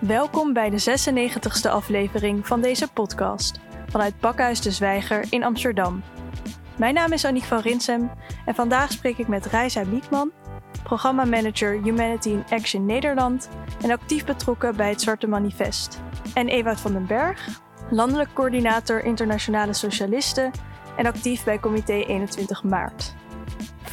Welkom bij de 96e aflevering van deze podcast vanuit Pakhuis de Zwijger in Amsterdam. Mijn naam is Aniek van Rinsem en vandaag spreek ik met Reisa Biekman, programmamanager Humanity in Action Nederland en actief betrokken bij het Zwarte Manifest. En Ewout van den Berg, landelijk coördinator Internationale Socialisten en actief bij Comité 21 Maart.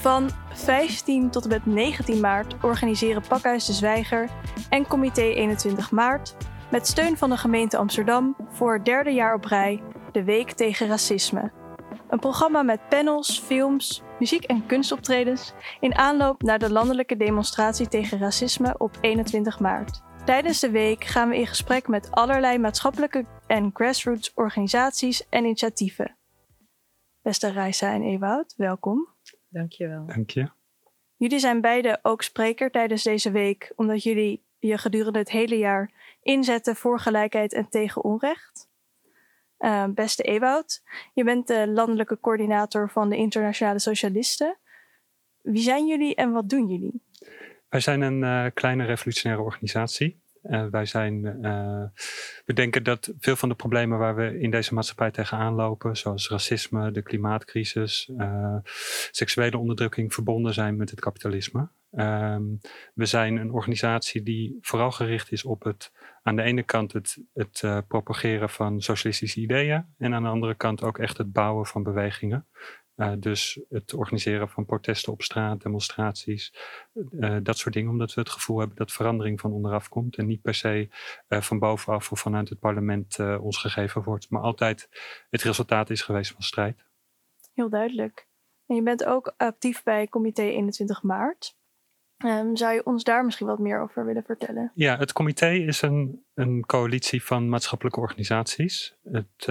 Van 15 tot en met 19 maart organiseren Pakhuis de Zwijger en Comité 21 Maart met steun van de gemeente Amsterdam voor het derde jaar op rij de Week tegen Racisme. Een programma met panels, films, muziek en kunstoptredens in aanloop naar de landelijke demonstratie tegen racisme op 21 maart. Tijdens de week gaan we in gesprek met allerlei maatschappelijke en grassroots organisaties en initiatieven. Beste Reisa en Ewoud, welkom. Dankjewel. Dank je. Jullie zijn beide ook spreker tijdens deze week, omdat jullie je gedurende het hele jaar inzetten voor gelijkheid en tegen onrecht. Uh, beste Ewoud, je bent de landelijke coördinator van de Internationale Socialisten. Wie zijn jullie en wat doen jullie? Wij zijn een uh, kleine revolutionaire organisatie. Uh, wij zijn, we denken dat veel van de problemen waar we in deze maatschappij tegenaan lopen, zoals racisme, de klimaatcrisis, seksuele onderdrukking, verbonden zijn met het kapitalisme. Um, we zijn een organisatie die vooral gericht is op het, aan de ene kant het, het propageren van socialistische ideeën en aan de andere kant ook echt het bouwen van bewegingen. Uh, dus het organiseren van protesten op straat, demonstraties, uh, dat soort dingen, omdat we het gevoel hebben dat verandering van onderaf komt en niet per se van bovenaf of vanuit het parlement ons gegeven wordt, maar altijd het resultaat is geweest van strijd. Heel duidelijk. En je bent ook actief bij Comité 21 Maart. Um, zou je ons daar misschien wat meer over willen vertellen? Ja, het comité is een, een coalitie van maatschappelijke organisaties. Het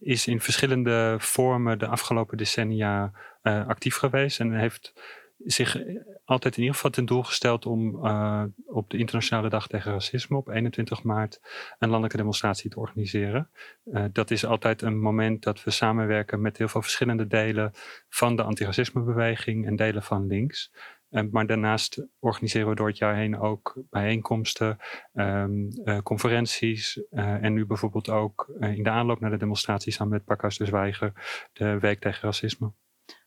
is in verschillende vormen de afgelopen decennia uh, actief geweest en heeft zich altijd in ieder geval ten doel gesteld om uh, op de Internationale Dag tegen Racisme op 21 maart een landelijke demonstratie te organiseren. Dat is altijd een moment dat we samenwerken met heel veel verschillende delen van de antiracismebeweging en delen van links. Uh, maar daarnaast organiseren we door het jaar heen ook bijeenkomsten, um, uh, conferenties uh, en nu bijvoorbeeld ook in de aanloop naar de demonstratie samen met Pakhuis de Zwijger de Week tegen Racisme.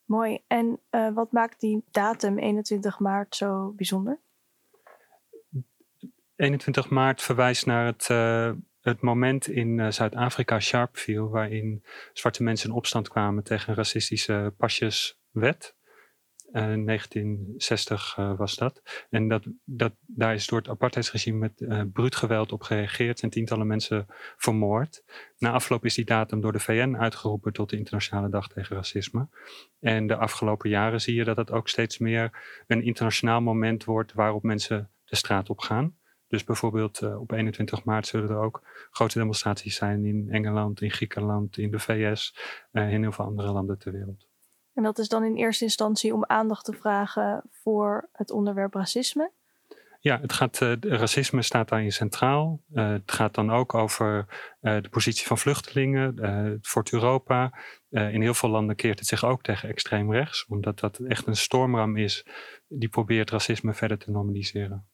Mooi. En wat maakt die datum 21 maart zo bijzonder? 21 maart verwijst naar het, het moment in Zuid-Afrika, Sharpeville, waarin zwarte mensen in opstand kwamen tegen een racistische pasjeswet. Uh, 1960 uh, was dat. En dat, dat, daar is door het apartheidsregime met uh, bruut geweld op gereageerd en tientallen mensen vermoord. Na afloop is die datum door de VN uitgeroepen tot de Internationale Dag tegen Racisme. En de afgelopen jaren zie je dat het ook steeds meer een internationaal moment wordt waarop mensen de straat op gaan. Dus bijvoorbeeld op 21 maart zullen er ook grote demonstraties zijn in Engeland, in Griekenland, in de VS en in heel veel andere landen ter wereld. En dat is dan in eerste instantie om aandacht te vragen voor het onderwerp racisme. Ja, het gaat, uh, racisme staat daarin centraal. Uh, het gaat dan ook over uh, de positie van vluchtelingen, voor Europa. in heel veel landen keert het zich ook tegen extreem rechts, omdat dat echt een stormram is die probeert racisme verder te normaliseren.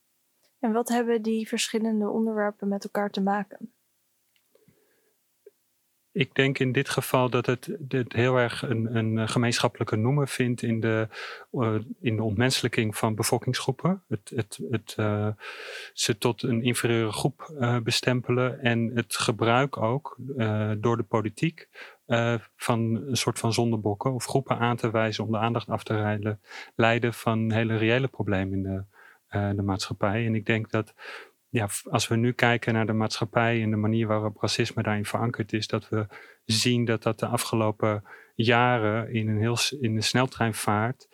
En wat hebben die verschillende onderwerpen met elkaar te maken? Ik denk in dit geval dat het, het heel erg een, een, gemeenschappelijke noemer vindt in de, uh, in de ontmenselijking van bevolkingsgroepen. Het, het, het uh, ze tot een inferieure groep bestempelen en het gebruik ook door de politiek van een soort van zondebokken of groepen aan te wijzen om de aandacht af te rijden, leiden van hele reële problemen in de, de maatschappij. En ik denk dat ja, als we nu kijken naar de maatschappij en de manier waarop racisme daarin verankerd is, dat we zien dat dat de afgelopen jaren in een, heel, in een sneltreinvaart,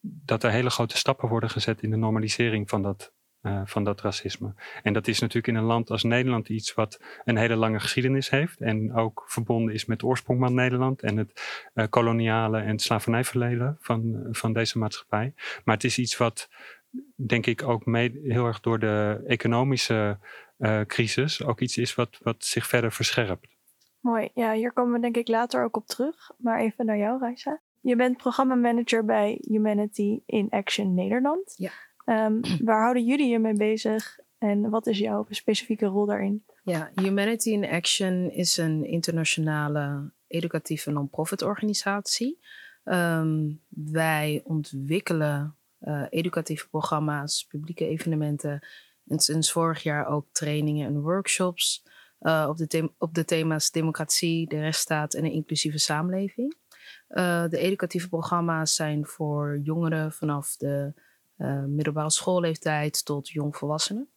dat er hele grote stappen worden gezet in de normalisering van dat, uh, van dat racisme. En dat is natuurlijk in een land als Nederland iets wat een hele lange geschiedenis heeft en ook verbonden is met de oorsprong van Nederland en het uh, koloniale en slavernijverleden van, van deze maatschappij. Maar het is iets wat denk ik ook mee, heel erg door de economische uh, crisis ook iets is wat, wat zich verder verscherpt. Mooi, ja, hier komen we denk ik later ook op terug. Maar even naar jou, Reisa. Je bent programmamanager bij Humanity in Action Nederland. Ja. Um, waar houden jullie je mee bezig En wat is jouw specifieke rol daarin? Ja, Humanity in Action is een internationale educatieve non-profit organisatie. Ehm, wij ontwikkelen uh, educatieve programma's, publieke evenementen en sinds vorig jaar ook trainingen en workshops uh, op, de op de thema's democratie, de rechtsstaat en een inclusieve samenleving. Uh, de educatieve programma's zijn voor jongeren vanaf de middelbare schoolleeftijd tot jongvolwassenen.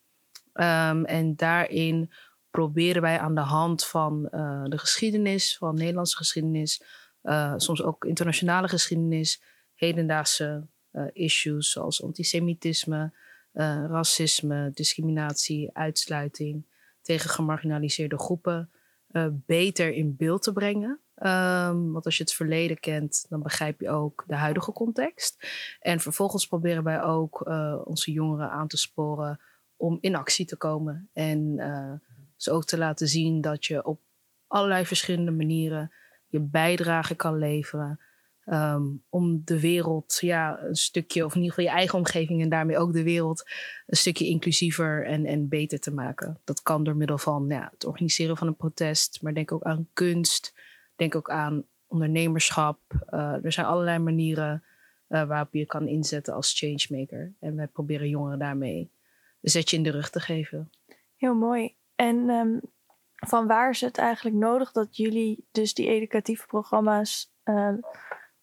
Um, en daarin proberen wij aan de hand van de geschiedenis, van Nederlandse geschiedenis, soms ook internationale geschiedenis, hedendaagse issues zoals antisemitisme, racisme, discriminatie, uitsluiting tegen gemarginaliseerde groepen beter in beeld te brengen. Um, want als je het verleden kent, dan begrijp je ook de huidige context. En vervolgens proberen wij ook onze jongeren aan te sporen om in actie te komen. En dus ook te laten zien dat je op allerlei verschillende manieren je bijdrage kan leveren. Ehm, om de wereld ja, een stukje, of in ieder geval je eigen omgeving en daarmee ook de wereld een stukje inclusiever en, en beter te maken. Dat kan door middel van ja, het organiseren van een protest, maar denk ook aan kunst, denk ook aan ondernemerschap. Uh, er zijn allerlei manieren uh, waarop je kan inzetten als changemaker. En wij proberen jongeren daarmee een zetje in de rug te geven. Heel mooi. En um, van waar is het eigenlijk nodig dat jullie dus die educatieve programma's uh,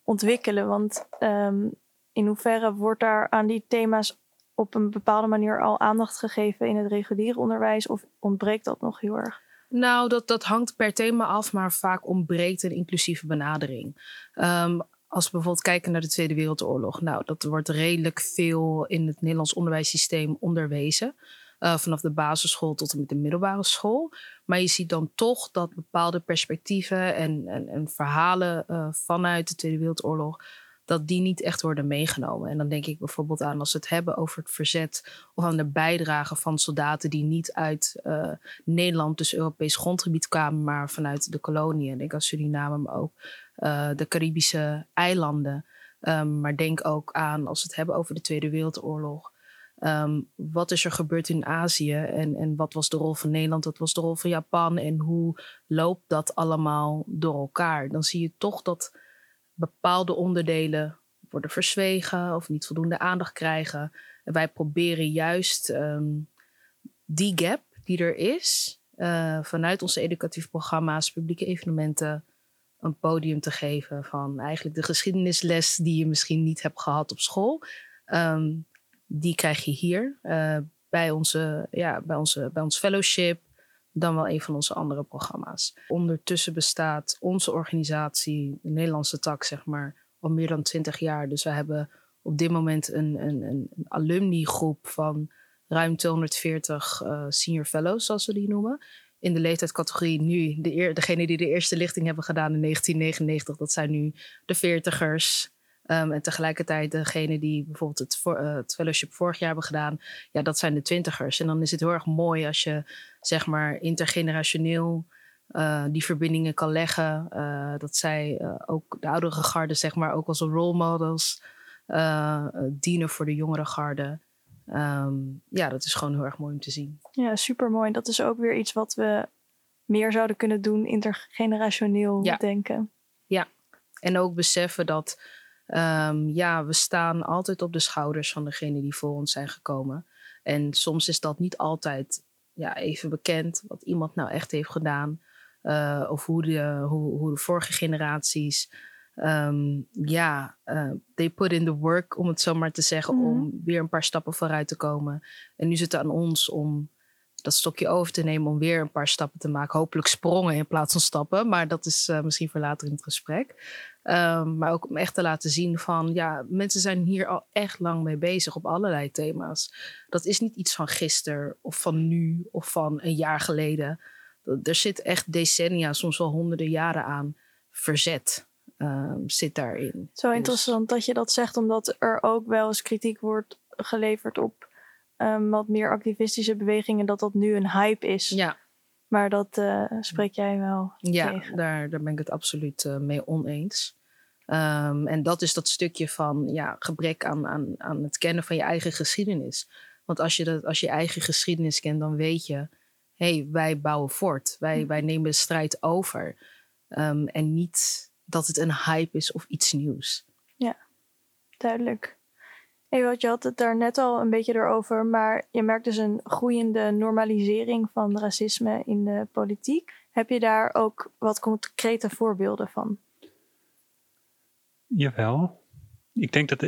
ontwikkelen? Want um, in hoeverre wordt daar aan die thema's op een bepaalde manier al aandacht gegeven in het reguliere onderwijs of ontbreekt dat nog heel erg? Nou, dat, dat hangt per thema af, maar vaak ontbreekt een inclusieve benadering. Um, als we bijvoorbeeld kijken naar de Tweede Wereldoorlog, nou, dat wordt redelijk veel in het Nederlands onderwijssysteem onderwezen. Uh, vanaf de basisschool tot en met de middelbare school. Maar je ziet dan toch dat bepaalde perspectieven en, en, en verhalen uh, vanuit de Tweede Wereldoorlog. Dat die niet echt worden meegenomen. En dan denk ik bijvoorbeeld aan als we het hebben over het verzet of aan de bijdrage van soldaten die niet uit uh, Nederland, dus Europees grondgebied kwamen, maar vanuit de koloniën. Denk aan Suriname, maar ook de Caribische eilanden. Um, maar denk ook aan als we het hebben over de Tweede Wereldoorlog. Um, wat is er gebeurd in Azië en, en wat was de rol van Nederland, wat was de rol van Japan en hoe loopt dat allemaal door elkaar? Dan zie je toch dat bepaalde onderdelen worden verzwegen of niet voldoende aandacht krijgen. En wij proberen juist um, die gap die er is, uh, vanuit onze educatieve programma's, publieke evenementen, een podium te geven van eigenlijk de geschiedenisles die je misschien niet hebt gehad op school. Um, die krijg je hier uh, bij, onze, ja, bij, onze, bij ons fellowship, dan wel een van onze andere programma's. Ondertussen bestaat onze organisatie, de Nederlandse tak, zeg maar, al meer dan twintig jaar. Dus we hebben op dit moment een, een, een alumni groep van ruim 240 uh, eh, senior fellows, zoals we die noemen. In de leeftijdscategorie nu, de eer, degene die de eerste lichting hebben gedaan in 1999, dat zijn nu de veertigers. Um, en tegelijkertijd degene die bijvoorbeeld het, voor, uh, het fellowship vorig jaar hebben gedaan, ja, dat zijn de twintigers. En dan is het heel erg mooi als je, zeg maar, intergenerationeel uh, die verbindingen kan leggen. Uh, dat zij ook de oudere garde, zeg maar, ook als role models dienen voor de jongere garde. Um, ja, dat is gewoon heel erg mooi om te zien. Ja, super mooi. Dat is ook weer iets wat we meer zouden kunnen doen, intergenerationeel ja. denken. Ja, en ook beseffen dat Um, ja, we staan altijd op de schouders van degene die voor ons zijn gekomen. En soms is dat niet altijd ja, even bekend wat iemand nou echt heeft gedaan. Uh, of hoe de, hoe, hoe de vorige generaties. Um, ja, uh, they put in the work, om het zo maar te zeggen, mm -hmm. om weer een paar stappen vooruit te komen. En nu zit het aan ons om dat stokje over te nemen om weer een paar stappen te maken. Hopelijk sprongen in plaats van stappen, maar dat is uh, misschien voor later in het gesprek. Um, maar ook om echt te laten zien van, ja, mensen zijn hier al echt lang mee bezig op allerlei thema's. Dat is niet iets van gisteren of van nu of van een jaar geleden. Er zit echt decennia, soms wel honderden jaren aan verzet. Um, zit daarin. Zo dus interessant dat je dat zegt, omdat er ook wel eens kritiek wordt geleverd op um, wat meer activistische bewegingen, dat dat nu een hype is. Ja. Maar dat uh, spreek jij wel ja, tegen. Daar, daar ben ik het absoluut uh, mee oneens. Um, en dat is dat stukje van ja, gebrek aan, aan, aan het kennen van je eigen geschiedenis. Want als je, dat, als je eigen geschiedenis kent, dan weet je, hé, hey, wij bouwen voort. Wij, hm. wij nemen de strijd over. Ehm, en niet dat het een hype is of iets nieuws. Ja, duidelijk. Je had het daar net al een beetje erover, maar je merkt dus een groeiende normalisering van racisme in de politiek. Heb je daar ook wat concrete voorbeelden van? Jawel. Ik denk dat,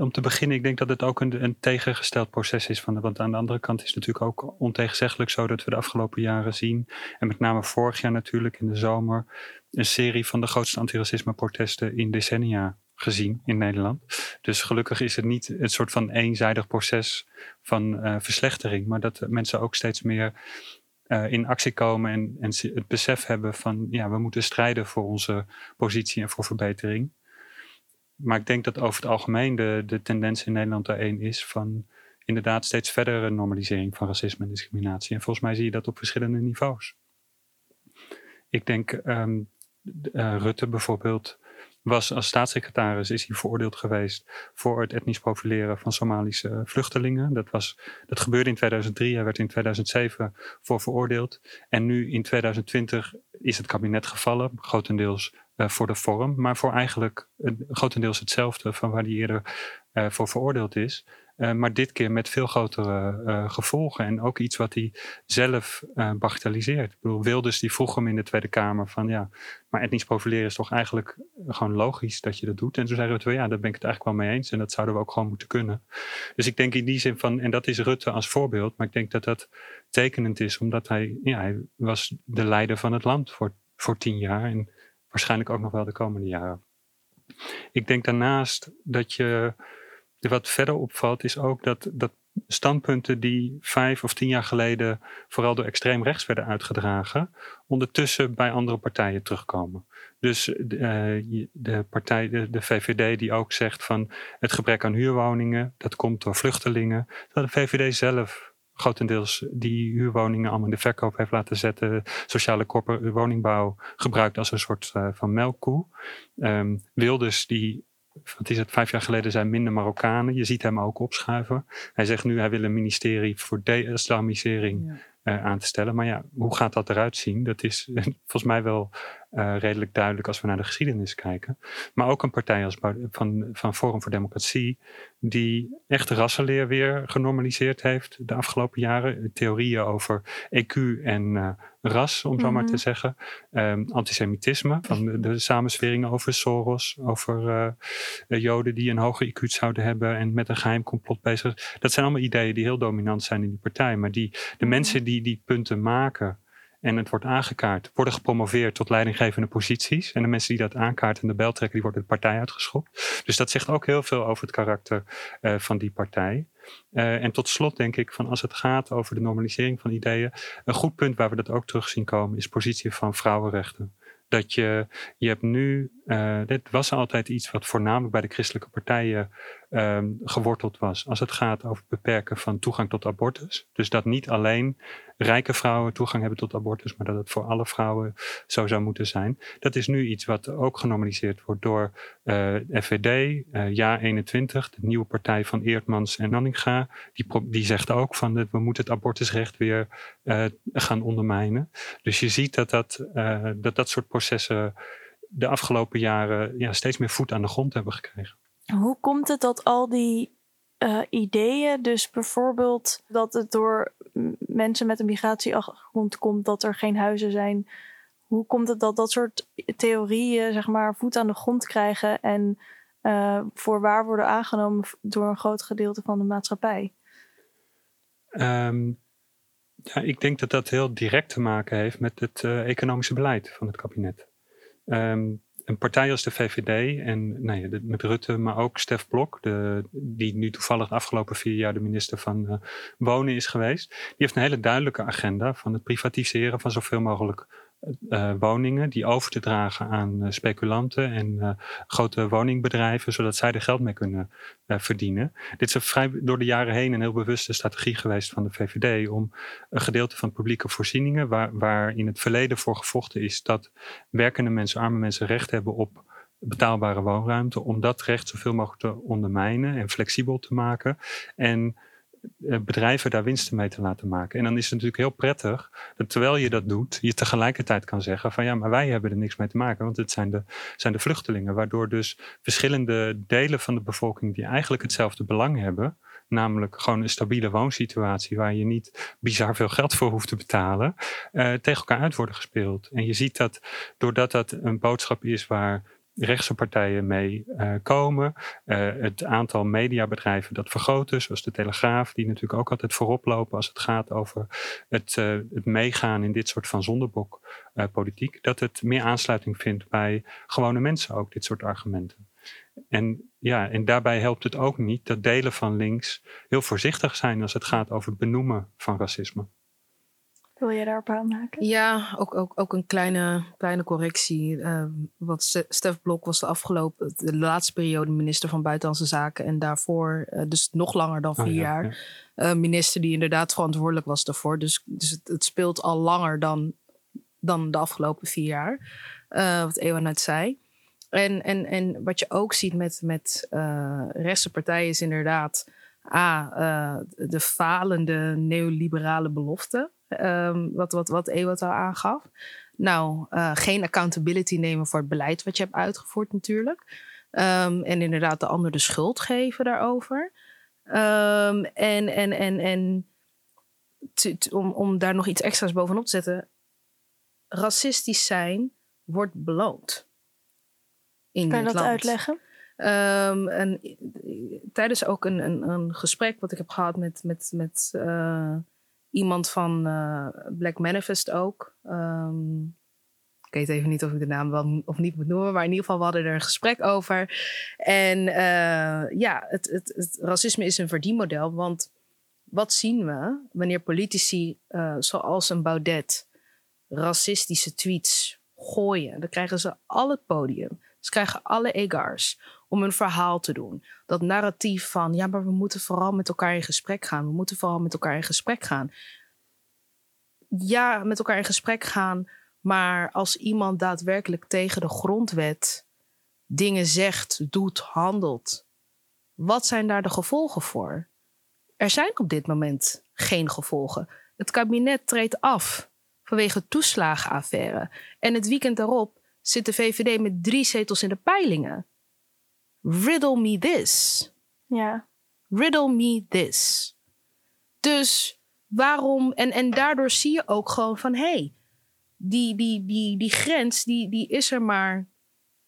om te beginnen, ik denk dat het ook een, tegengesteld proces is. Van, want aan de andere kant is het natuurlijk ook ontegenzeggelijk zo dat we de afgelopen jaren zien, en met name vorig jaar natuurlijk in de zomer, een serie van de grootste antiracisme protesten in decennia gezien in Nederland. Dus gelukkig is het niet een soort van eenzijdig proces van uh, verslechtering, maar dat mensen ook steeds meer uh, in actie komen en, en het besef hebben van ja, we moeten strijden voor onze positie en voor verbetering. Maar ik denk dat over het algemeen de, de tendens in Nederland er één is van inderdaad steeds verdere normalisering van racisme en discriminatie. En volgens mij zie je dat op verschillende niveaus. Ik denk uh, Rutte bijvoorbeeld was als staatssecretaris is hij veroordeeld geweest voor het etnisch profileren van Somalische vluchtelingen. Dat, was, dat gebeurde in 2003, hij werd in 2007 voor veroordeeld. En nu in 2020 is het kabinet gevallen, grotendeels uh, voor de vorm, maar voor eigenlijk uh, grotendeels hetzelfde van waar hij eerder uh, voor veroordeeld is. Uh, maar dit keer met veel grotere uh, gevolgen. En ook iets wat hij zelf uh, bagatelliseert. Ik bedoel, Wilders die vroeg hem in de Tweede Kamer van ja, maar etnisch profileren is toch eigenlijk gewoon logisch dat je dat doet. En toen zei Rutte, ja, daar ben ik het eigenlijk wel mee eens. En dat zouden we ook gewoon moeten kunnen. Dus ik denk in die zin van, en dat is Rutte als voorbeeld. Maar ik denk dat dat tekenend is, omdat hij, ja, hij was de leider van het land voor, voor tien jaar. En waarschijnlijk ook nog wel de komende jaren. Ik denk daarnaast dat je wat verder opvalt is ook dat, dat standpunten die vijf of tien jaar geleden vooral door extreem rechts werden uitgedragen, ondertussen bij andere partijen terugkomen. Dus de, uh, de partij, de, VVD die ook zegt van het gebrek aan huurwoningen, dat komt door vluchtelingen. Dat de VVD zelf grotendeels die huurwoningen allemaal in de verkoop heeft laten zetten. Sociale woningbouw gebruikt als een soort uh, van melkkoe. Um, Wilders die wat is het, vijf jaar geleden zijn minder Marokkanen. Je ziet hem ook opschuiven. Hij zegt nu hij wil een ministerie voor de-islamisering uh, aan te stellen. Maar ja, hoe gaat dat eruit zien? Dat is volgens mij wel uh, redelijk duidelijk als we naar de geschiedenis kijken. Maar ook een partij als van, van Forum voor Democratie, die echt rassenleer weer genormaliseerd heeft de afgelopen jaren. Theorieën over EQ en uh, ras, om zo maar te mhm. zeggen. Um, antisemitisme, van de, de samensweringen over Soros, over uh, Joden die een hoger IQ zouden hebben en met een geheim complot bezig. Dat zijn allemaal ideeën die heel dominant zijn in die partij. Maar die, de mhm. mensen die die punten maken en het wordt aangekaart, worden gepromoveerd tot leidinggevende posities. En de mensen die dat aankaarten en de bel trekken, die worden de partij uitgeschopt. Dus dat zegt ook heel veel over het karakter uh, van die partij. Uh, en tot slot denk ik van als het gaat over de normalisering van ideeën, een goed punt waar we dat ook terug zien komen is positie van vrouwenrechten. Dat je, je hebt nu, uh, dit was altijd iets wat voornamelijk bij de christelijke partijen um, geworteld was. Als het gaat over het beperken van toegang tot abortus. Dus dat niet alleen rijke vrouwen toegang hebben tot abortus, maar dat het voor alle vrouwen zo zou moeten zijn. Dat is nu iets wat ook genormaliseerd wordt door uh, FVD, uh, Ja 21, de nieuwe partij van Eertmans en Nanninga. Die, die zegt ook van dat we moeten het abortusrecht weer uh, gaan ondermijnen. Dus je ziet dat dat, dat, dat soort processen de afgelopen jaren ja, steeds meer voet aan de grond hebben gekregen. Hoe komt het dat al die uh, ideeën, dus bijvoorbeeld dat het door mensen met een migratieachtergrond komt dat er geen huizen zijn, hoe komt het dat dat soort theorieën zeg maar voet aan de grond krijgen en uh, voor waar worden aangenomen door een groot gedeelte van de maatschappij? Um, ja, ik denk dat dat heel direct te maken heeft met het uh, economische beleid van het kabinet. Um, een partij als de VVD en nou ja, met Rutte, maar ook Stef Blok, de, die nu toevallig de afgelopen vier jaar de minister van uh, Wonen is geweest, die heeft een hele duidelijke agenda van het privatiseren van zoveel mogelijk uh, woningen die over te dragen aan uh, speculanten en uh, grote woningbedrijven, zodat zij er geld mee kunnen verdienen. Dit is vrij door de jaren heen een heel bewuste strategie geweest van de VVD om een gedeelte van publieke voorzieningen, waar, waar in het verleden voor gevochten is dat werkende mensen, arme mensen recht hebben op betaalbare woonruimte, om dat recht zoveel mogelijk te ondermijnen en flexibel te maken. En eh, bedrijven daar winsten mee te laten maken. En dan is het natuurlijk heel prettig dat terwijl je dat doet, je tegelijkertijd kan zeggen van ja, maar wij hebben er niks mee te maken, want het zijn de, zijn de vluchtelingen. Waardoor dus verschillende delen van de bevolking die eigenlijk hetzelfde belang hebben, namelijk gewoon een stabiele woonsituatie waar je niet bizar veel geld voor hoeft te betalen, uh, tegen elkaar uit worden gespeeld. En je ziet dat doordat dat een boodschap is waar rechtse partijen mee uh, komen. Uh, het aantal mediabedrijven dat vergroten, zoals de Telegraaf, die natuurlijk ook altijd voorop lopen als het gaat over het, het meegaan in dit soort van zondebokpolitiek, dat het meer aansluiting vindt bij gewone mensen ook, dit soort argumenten. En ja, en daarbij helpt het ook niet dat delen van links heel voorzichtig zijn als het gaat over het benoemen van racisme. Wil je daarop aanmaken? Ja, ook, ook, ook een kleine, kleine correctie. Uh, wat Stef Blok was de afgelopen, de laatste periode minister van Buitenlandse Zaken. En daarvoor, uh, dus nog langer dan vier oh, ja, jaar, ja. Uh, minister die inderdaad verantwoordelijk was daarvoor. Dus, dus het, het, speelt al langer dan, dan de afgelopen vier jaar. wat Ewa net zei. En, en, en wat je ook ziet met, met rechtse partijen is inderdaad... A, de falende neoliberale belofte. Um, wat, wat, wat al aangaf. Nou, uh, geen accountability nemen voor het beleid wat je hebt uitgevoerd natuurlijk. Um, en inderdaad de ander de schuld geven daarover. Um, en en, en, en om, om daar nog iets extra's bovenop te zetten. Racistisch zijn wordt beloond. In kan je dat land. uitleggen? Um, en, tijdens ook een, een, een gesprek wat ik heb gehad met, met, met uh, iemand van uh, Black Manifest ook. Um, ik weet even niet of ik de naam wel of niet moet noemen, maar in ieder geval we hadden er een gesprek over. En uh, ja, het, het, het, racisme is een verdienmodel, want wat zien we wanneer politici uh, zoals een Baudet racistische tweets gooien? Dan krijgen ze al het podium. Ze krijgen alle egars om een verhaal te doen. Dat narratief van, ja, maar we moeten vooral met elkaar in gesprek gaan. We moeten vooral met elkaar in gesprek gaan. Ja, met elkaar in gesprek gaan, maar als iemand daadwerkelijk tegen de grondwet dingen zegt, doet, handelt, wat zijn daar de gevolgen voor? Er zijn op dit moment geen gevolgen. Het kabinet treedt af vanwege toeslagenaffaire. En het weekend daarop zit de VVD met drie zetels in de peilingen riddle me this. Ja. Riddle me this. Dus waarom, en, en daardoor zie je ook gewoon van hé, hey, die, die, die, die grens die, die is er maar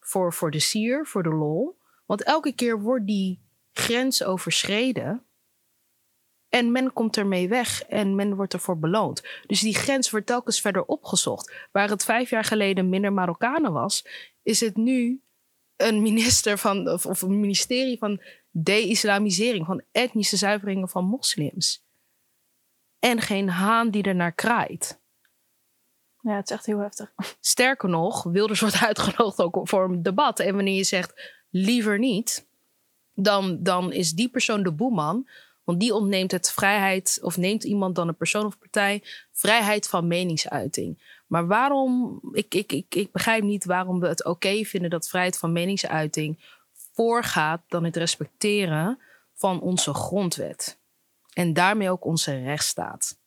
voor, voor de sier, voor de lol. Want elke keer wordt die grens overschreden. En men komt ermee weg en men wordt ervoor beloond. Dus die grens wordt telkens verder opgezocht. Waar het vijf jaar geleden minder Marokkanen was, is het nu een minister van, of, of een ministerie van de-islamisering, van etnische zuiveringen van moslims. En geen haan die er naar kraait. Ja, het is echt heel heftig. Sterker nog, Wilders wordt uitgenodigd ook voor een debat. En wanneer je zegt liever niet, dan, dan is die persoon de boeman. Want die ontneemt het vrijheid, of neemt iemand dan een persoon of partij vrijheid van meningsuiting. Maar waarom, ik, ik, ik, ik begrijp niet waarom we het oké vinden dat vrijheid van meningsuiting voorgaat dan het respecteren van onze grondwet. En daarmee ook onze rechtsstaat.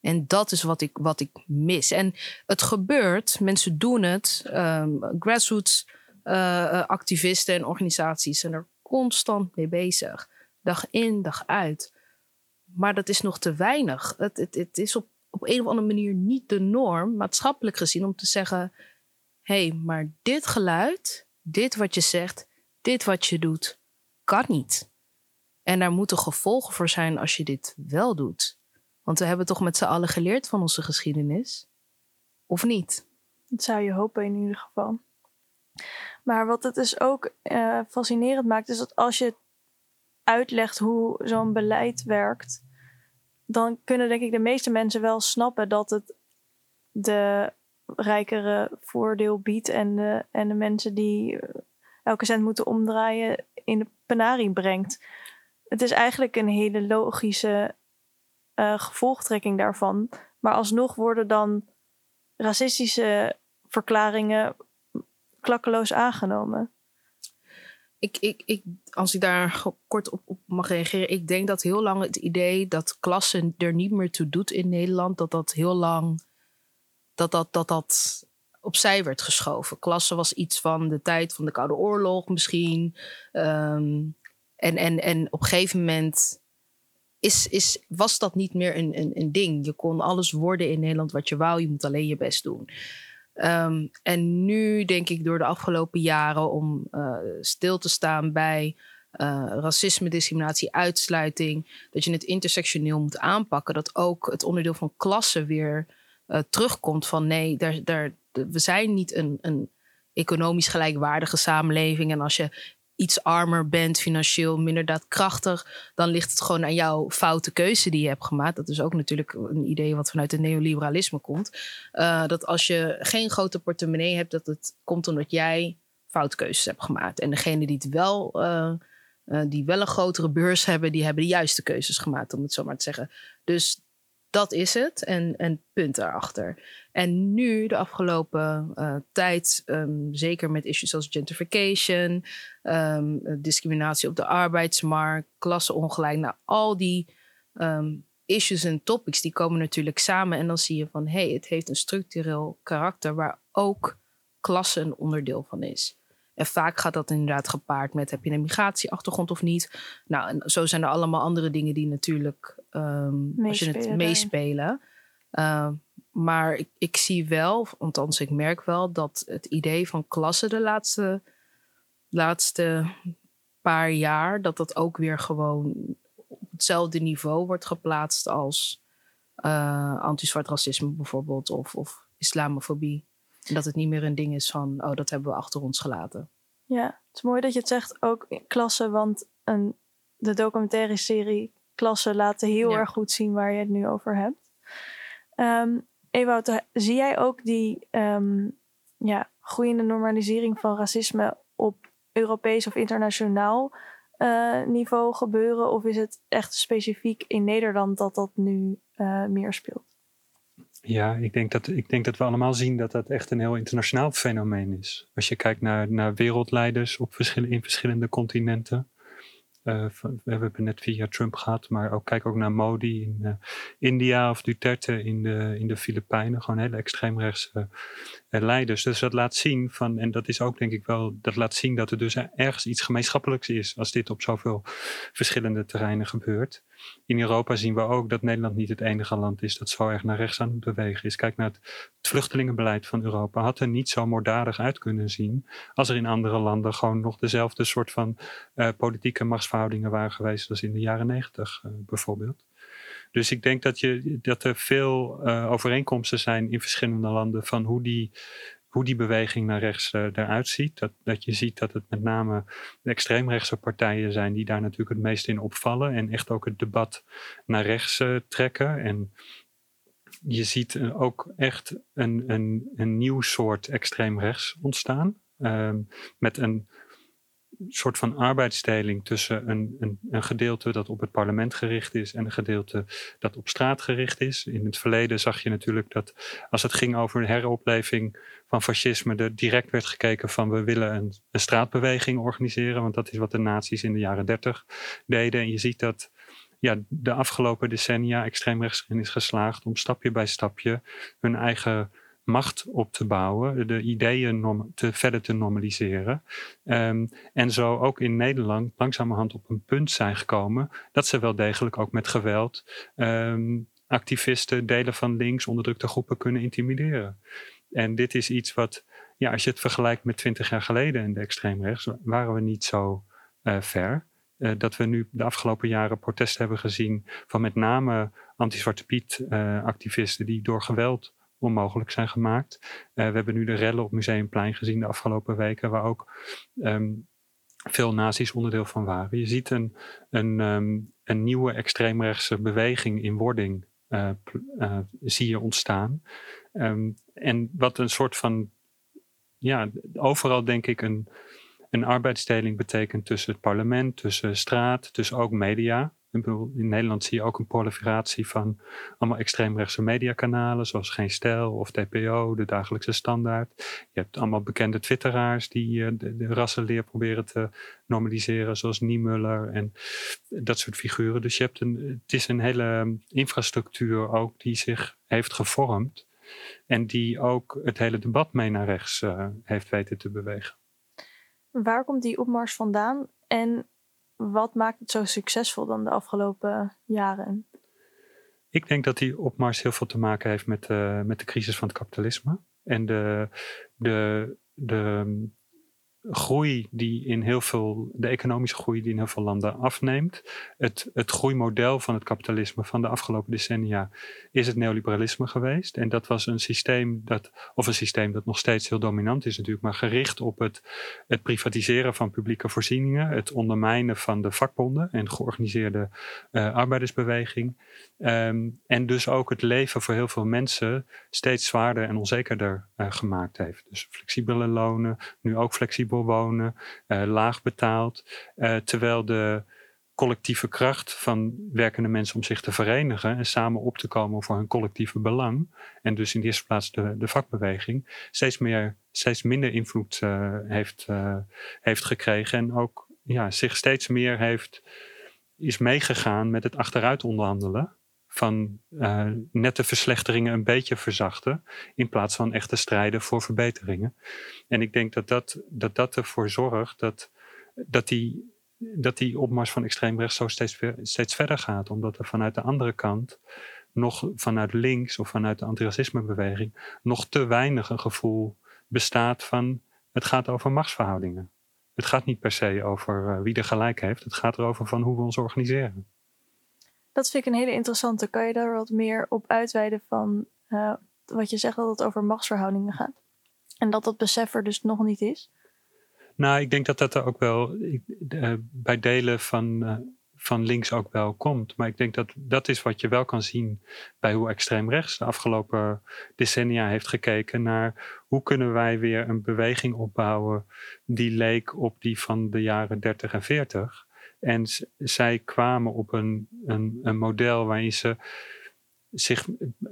En dat is wat ik, wat ik mis. En het gebeurt, mensen doen het. Um, grassroots uh, activisten en organisaties zijn er constant mee bezig. Dag in, dag uit. Maar dat is nog te weinig. Het, het, het is op op een of andere manier niet de norm, maatschappelijk gezien, om te zeggen: hé, hey, maar dit geluid, dit wat je zegt, dit wat je doet, kan niet. En daar moeten gevolgen voor zijn als je dit wel doet. Want we hebben toch met z'n allen geleerd van onze geschiedenis? Of niet? Dat zou je hopen in ieder geval. Maar wat het dus ook uh, fascinerend maakt, is dat als je uitlegt hoe zo'n beleid werkt, dan kunnen denk ik de meeste mensen wel snappen dat het de rijkere voordeel biedt en de, en de mensen die eh, elke cent moeten omdraaien in de penarie brengt. Het is eigenlijk een hele logische uh, gevolgtrekking daarvan. Maar alsnog worden dan racistische verklaringen klakkeloos aangenomen. Ik, ik, ik, als ik daar kort op, op, mag reageren, ik denk dat heel lang het idee dat klassen er niet meer toe doet in Nederland, dat dat heel lang dat dat, dat, dat opzij werd geschoven. Klasse was iets van de tijd van de Koude Oorlog misschien. Ehm, en, en, en op een gegeven moment is, is, was dat niet meer een, een, een ding. Je kon alles worden in Nederland wat je wou. Je moet alleen je best doen. Ehm, en nu denk ik door de afgelopen jaren om uh, stil te staan bij uh, racisme, discriminatie, uitsluiting, dat je het intersectioneel moet aanpakken, dat ook het onderdeel van klasse weer uh, terugkomt van nee, daar, daar, we zijn niet een, een economisch gelijkwaardige samenleving. En als je iets armer bent, financieel minder daadkrachtig, dan ligt het gewoon aan jouw foute keuze die je hebt gemaakt. Dat is ook natuurlijk een idee wat vanuit het neoliberalisme komt. Uh, dat als je geen grote portemonnee hebt, dat het komt omdat jij foute keuzes hebt gemaakt. En degene die het wel. Uh, uh, die wel een grotere beurs hebben, die hebben de juiste keuzes gemaakt, om het zo maar te zeggen. Dus dat is het. En, en punt daarachter. En nu, de afgelopen uh, tijd, um, zeker met issues als gentrification, um, discriminatie op de arbeidsmarkt, klasseongelijk, nou, al die um, issues en topics, die komen natuurlijk samen. En dan zie je van, hé, hey, het heeft een structureel karakter waar ook klasse een onderdeel van is. En vaak gaat dat inderdaad gepaard met heb je een migratieachtergrond of niet. Nou, en zo zijn er allemaal andere dingen die natuurlijk um, als je het meespelen. Uh, maar ik, ik, zie wel, althans ik merk wel, dat het idee van klasse de laatste, laatste paar jaar, dat dat ook weer gewoon op hetzelfde niveau wordt geplaatst als uh, anti-zwart racisme bijvoorbeeld of, of islamofobie. En dat het niet meer een ding is van, oh, dat hebben we achter ons gelaten. Ja, het is mooi dat je het zegt, ook klasse, want een, de documentaire serie Klasse laten heel erg goed zien waar je het nu over hebt. Um, Ewout, zie jij ook die um, ja, groeiende normalisering van racisme op Europees of internationaal uh, niveau gebeuren? Of is het echt specifiek in Nederland dat dat nu uh, meer speelt? Ja, ik denk, dat, ik denk dat we allemaal zien dat dat echt een heel internationaal fenomeen is. Als je kijkt naar, naar wereldleiders op verschillen, in verschillende continenten. Uh, we hebben net via Trump gehad, maar ook kijk ook naar Modi in uh, India of Duterte in de, in de Filipijnen. Gewoon hele extreemrechtse leiders. Dus dat laat zien van, en dat is ook denk ik wel, dat laat zien dat er dus ergens iets gemeenschappelijks is als dit op zoveel verschillende terreinen gebeurt in Europa zien we ook dat Nederland niet het enige land is dat zo erg naar rechts aan het bewegen is. Kijk naar het, vluchtelingenbeleid van Europa. Had er niet zo moorddadig uit kunnen zien als er in andere landen gewoon nog dezelfde soort van uh, politieke machtsverhoudingen waren geweest als in de jaren negentig uh, bijvoorbeeld. Dus ik denk dat, je, dat er veel uh, overeenkomsten zijn in verschillende landen van hoe die hoe die beweging naar rechts uh, eruit ziet. Dat, dat je ziet dat het met name extreemrechtse partijen zijn die daar natuurlijk het meest in opvallen en echt ook het debat naar rechts uh, trekken. En je ziet ook echt een, een, een nieuw soort extreemrechts ontstaan. Um, met een soort van arbeidsdeling tussen een, een, een, gedeelte dat op het parlement gericht is en een gedeelte dat op straat gericht is. In het verleden zag je natuurlijk dat als het ging over een heropleving van fascisme, er direct werd gekeken van we willen een, een straatbeweging organiseren, want dat is wat de nazi's in de jaren dertig deden. En je ziet dat ja, de afgelopen decennia extreemrechts is geslaagd om stapje bij stapje hun eigen macht op te bouwen, de ideeën te, verder te normaliseren. Um, en zo ook in Nederland langzamerhand op een punt zijn gekomen dat ze wel degelijk ook met geweld um, activisten, delen van links, onderdrukte groepen kunnen intimideren. En dit is iets wat, ja, als je het vergelijkt met twintig jaar geleden in de extreemrechts, waren we niet zo uh, ver. Uh, dat we nu de afgelopen jaren protesten hebben gezien van met name anti-Zwarte Piet uh, activisten die door geweld onmogelijk zijn gemaakt. Uh, we hebben nu de rellen op Museumplein gezien de afgelopen weken, waar ook um, veel nazi's onderdeel van waren. Je ziet een, een, um, een nieuwe extreemrechtse beweging in wording uh, uh, zie je ontstaan. Um, en wat een soort van, ja, overal denk ik een, een arbeidsdeling betekent tussen het parlement, tussen straat, tussen ook media. In Nederland zie je ook een proliferatie van allemaal extreemrechtse mediakanalen, zoals Geen Stijl of TPO, de dagelijkse standaard. Je hebt allemaal bekende twitteraars die uh, de, de, rassenleer proberen te normaliseren, zoals Niemuller en dat soort figuren. Dus je hebt een, het is een hele infrastructuur ook die zich heeft gevormd en die ook het hele debat mee naar rechts uh, heeft weten te bewegen. Waar komt die opmars vandaan en wat maakt het zo succesvol dan de afgelopen jaren? Ik denk dat die opmars heel veel te maken heeft met, uh, met de crisis van het kapitalisme. En de, de, de groei die in heel veel, de economische groei die in heel veel landen afneemt. Het, het groeimodel van het kapitalisme van de afgelopen decennia is het neoliberalisme geweest. En dat was een systeem dat, of een systeem dat nog steeds heel dominant is natuurlijk, maar gericht op het, het privatiseren van publieke voorzieningen, het ondermijnen van de vakbonden en georganiseerde uh, arbeidersbeweging. Um, en dus ook het leven voor heel veel mensen steeds zwaarder en onzekerder uh, gemaakt heeft. Dus flexibele lonen, nu ook flexibel wonen, uh, laag betaald. Uh, terwijl de collectieve kracht van werkende mensen om zich te verenigen en samen op te komen voor hun collectieve belang. En dus in de eerste plaats de, de vakbeweging steeds, meer, steeds minder invloed heeft, heeft gekregen. En ook ja, zich steeds meer heeft, is meegegaan met het achteruit onderhandelen van uh, nette verslechteringen een beetje verzachten. In plaats van echte strijden voor verbeteringen. En ik denk dat dat, dat, dat ervoor zorgt dat, dat, die, dat die opmars van extreem rechts zo steeds, steeds verder gaat. Omdat er vanuit de andere kant nog vanuit links of vanuit de antiracismebeweging nog te weinig een gevoel bestaat van het gaat over machtsverhoudingen. Het gaat niet per se over uh, wie er gelijk heeft. Het gaat erover van hoe we ons organiseren. Dat vind ik een hele interessante. Kan je daar wat meer op uitweiden van uh, wat je zegt dat het over machtsverhoudingen gaat? En dat dat besef er dus nog niet is? Nou, ik denk dat dat er ook wel uh, bij delen van, uh, van links ook wel komt. Maar ik denk dat dat is wat je wel kan zien bij hoe extreem rechts de afgelopen decennia heeft gekeken naar hoe kunnen wij weer een beweging opbouwen die leek op die van de jaren 30 en 40. En zij kwamen op een, een, een model waarin ze zich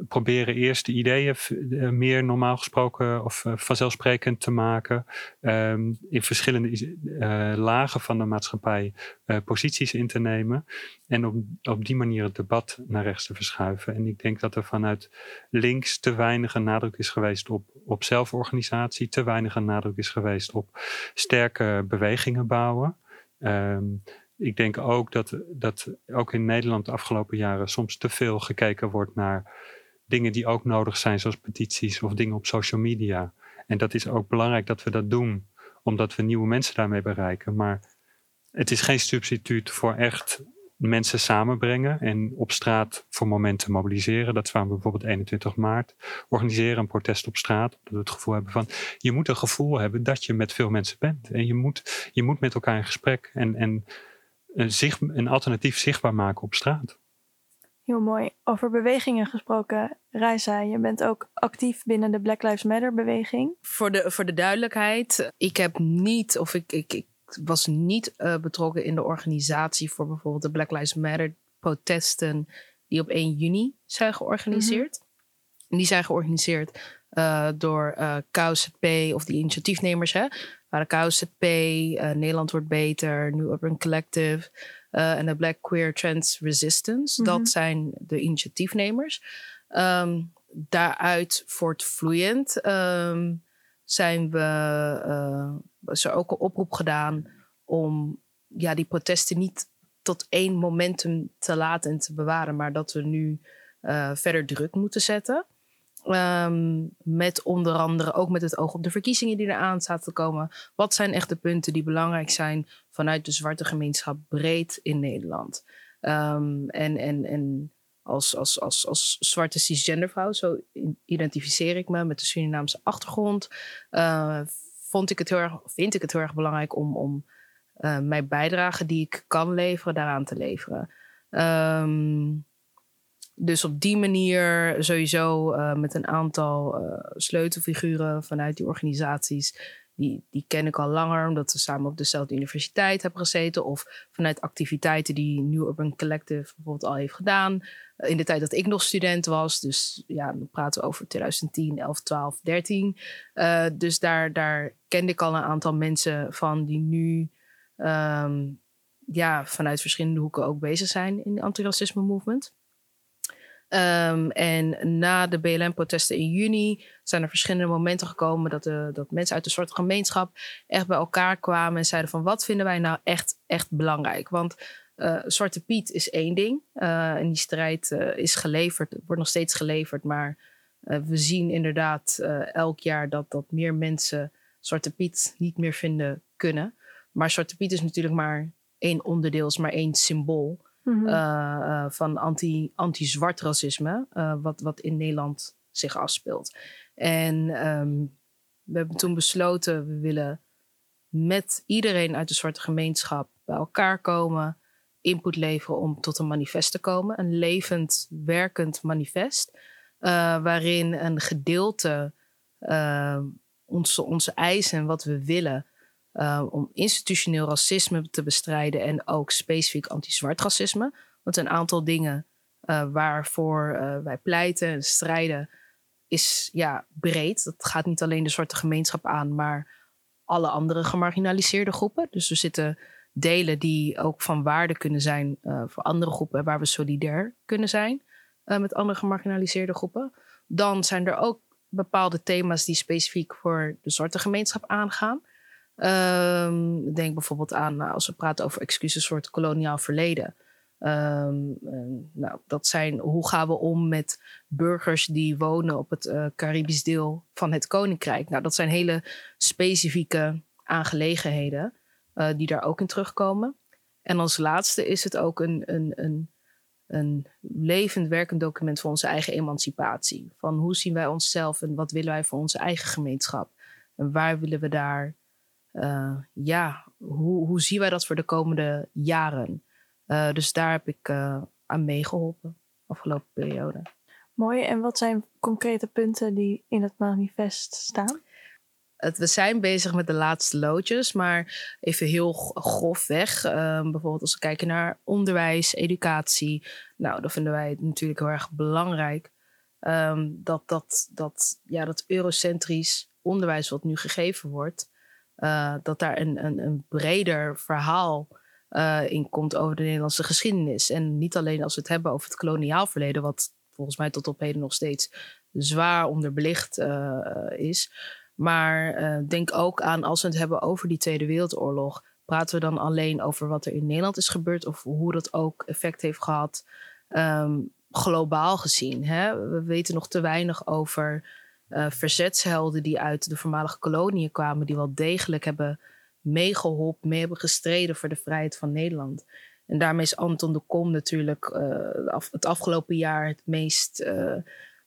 proberen eerst de ideeën eh, meer normaal gesproken of uh, vanzelfsprekend te maken. Um, in verschillende uh, lagen van de maatschappij posities in te nemen. En op, op die manier het debat naar rechts te verschuiven. En ik denk dat er vanuit links te weinig een nadruk is geweest op, op zelforganisatie. Te weinig een nadruk is geweest op sterke bewegingen bouwen. Um, ik denk ook dat, dat ook in Nederland de afgelopen jaren soms te veel gekeken wordt naar dingen die ook nodig zijn, zoals petities of dingen op social media. En dat is ook belangrijk dat we dat doen, omdat we nieuwe mensen daarmee bereiken. Maar het is geen substituut voor echt mensen samenbrengen en op straat voor momenten mobiliseren. Dat waren we bijvoorbeeld 21 maart. Organiseren een protest op straat. Dat we het gevoel hebben van je moet een gevoel hebben dat je met veel mensen bent. En je moet, je moet met elkaar in gesprek. En, en een, zicht, een alternatief zichtbaar maken op straat. Heel mooi. Over bewegingen gesproken, Reisa, je bent ook actief binnen de Black Lives Matter beweging. Voor de, voor de duidelijkheid, ik heb niet, of ik, ik, ik was niet uh, betrokken in de organisatie voor bijvoorbeeld de Black Lives Matter protesten die op 1 juni zijn georganiseerd. Mm Die zijn georganiseerd uh, door uh, KOZP of die initiatiefnemers, hè, waren KOZP, uh, Nederland wordt beter, New Urban Collective uh, en de Black Queer Trans Resistance. Mm -hmm. Dat zijn de initiatiefnemers. Um, daaruit voortvloeiend um, zijn we, uh, is er ook een oproep gedaan om ja, die protesten niet tot één momentum te laten en te bewaren, maar dat we nu uh, verder druk moeten zetten. Um, met onder andere ook met het oog op de verkiezingen die eraan zaten te komen. Wat zijn echt de punten die belangrijk zijn vanuit de zwarte gemeenschap breed in Nederland? Um, en, en, en als, als, als, als zwarte cisgendervrouw, zo identificeer ik me met de Surinaamse achtergrond. Uh, vond ik het heel erg, vind ik het heel erg belangrijk om, om uh, mijn bijdrage die ik kan leveren, daaraan te leveren. Um, dus op die manier sowieso uh, met een aantal uh, sleutelfiguren vanuit die organisaties die, die ken ik al langer, omdat we samen op dezelfde universiteit hebben gezeten. Of vanuit activiteiten die New Urban Collective bijvoorbeeld al heeft gedaan. In de tijd dat ik nog student was. Dus ja, dan praten we over 2010, 11, 12, 13. dus daar, daar kende ik al een aantal mensen van die nu ehm, ja, vanuit verschillende hoeken ook bezig zijn in de antiracisme movement. Um, en na de BLM-protesten in juni zijn er verschillende momenten gekomen dat, de, dat mensen uit de soort gemeenschap echt bij elkaar kwamen en zeiden van wat vinden wij nou echt, echt belangrijk? Want uh, Zwarte Piet is één ding uh, en die strijd is geleverd, wordt nog steeds geleverd, maar we zien inderdaad elk jaar dat, dat meer mensen Zwarte Piet niet meer vinden kunnen. Maar Zwarte Piet is natuurlijk maar één onderdeel, is maar één symbool. Mhm. Eh, eh, van anti, anti-zwart racisme, uh, wat, wat in Nederland zich afspeelt. En ehm, we hebben toen besloten, we willen met iedereen uit de zwarte gemeenschap bij elkaar komen, input leveren om tot een manifest te komen. Een levend, werkend manifest, waarin een gedeelte onze, onze eisen en wat we willen uh, om institutioneel racisme te bestrijden en ook specifiek anti-zwart racisme. Want een aantal dingen uh, waarvoor uh, wij pleiten en strijden is ja, breed. Dat gaat niet alleen de zwarte gemeenschap aan, maar alle andere gemarginaliseerde groepen. Dus er zitten delen die ook van waarde kunnen zijn voor andere groepen, waar we solidair kunnen zijn met andere gemarginaliseerde groepen. Dan zijn er ook bepaalde thema's die specifiek voor de zwarte gemeenschap aangaan. Um, denk bijvoorbeeld aan nou, als we praten over excuses voor het koloniaal verleden. Um, nou, dat zijn hoe gaan we om met burgers die wonen op het uh, Caribisch deel van het Koninkrijk. Nou, dat zijn hele specifieke aangelegenheden uh, die daar ook in terugkomen. En als laatste is het ook een, een, een, een levend werkend document voor onze eigen emancipatie. Van hoe zien wij onszelf en wat willen wij voor onze eigen gemeenschap? En waar willen we daar uh, ja, hoe, hoe zien wij dat voor de komende jaren? Uh, dus daar heb ik uh, aan meegeholpen afgelopen periode. Mooi. En wat zijn concrete punten die in het manifest staan? Het, we zijn bezig met de laatste loodjes, maar even heel grofweg. Um, bijvoorbeeld als we kijken naar onderwijs, educatie. Nou, dan vinden wij het natuurlijk heel erg belangrijk um, dat, dat, dat, ja, dat eurocentrisch onderwijs wat nu gegeven wordt, uh, dat daar een, een, een breder verhaal uh, in komt over de Nederlandse geschiedenis. En niet alleen als we het hebben over het koloniaal verleden, wat volgens mij tot op heden nog steeds zwaar onderbelicht uh, is. Maar denk ook aan als we het hebben over die Tweede Wereldoorlog. Praten we dan alleen over wat er in Nederland is gebeurd of hoe dat ook effect heeft gehad um, globaal gezien? Hè? We weten nog te weinig over uh, verzetshelden die uit de voormalige koloniën kwamen, die wel degelijk hebben meegeholpen, mee hebben gestreden voor de vrijheid van Nederland. En daarmee is Anton de Kom natuurlijk uh, af, het afgelopen jaar het meest, uh,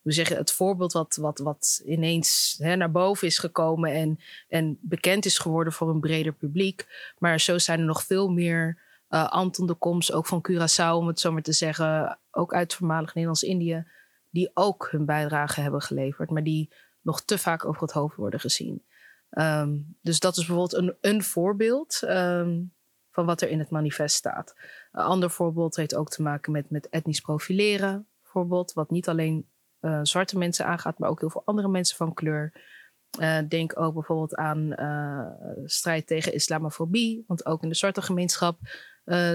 hoe het voorbeeld wat, wat, wat ineens hè, naar boven is gekomen en, en bekend is geworden voor een breder publiek. Maar zo zijn er nog veel meer Anton de Koms, ook van Curaçao, om het zo maar te zeggen, ook uit voormalig Nederlands-Indië die ook hun bijdrage hebben geleverd, maar die nog te vaak over het hoofd worden gezien. Um, dus dat is bijvoorbeeld een, een voorbeeld um, van wat er in het manifest staat. Een ander voorbeeld heeft ook te maken met, met etnisch profileren, bijvoorbeeld, wat niet alleen uh, zwarte mensen aangaat, maar ook heel veel andere mensen van kleur. Uh, denk ook bijvoorbeeld aan uh, strijd tegen islamofobie, want ook in de zwarte gemeenschap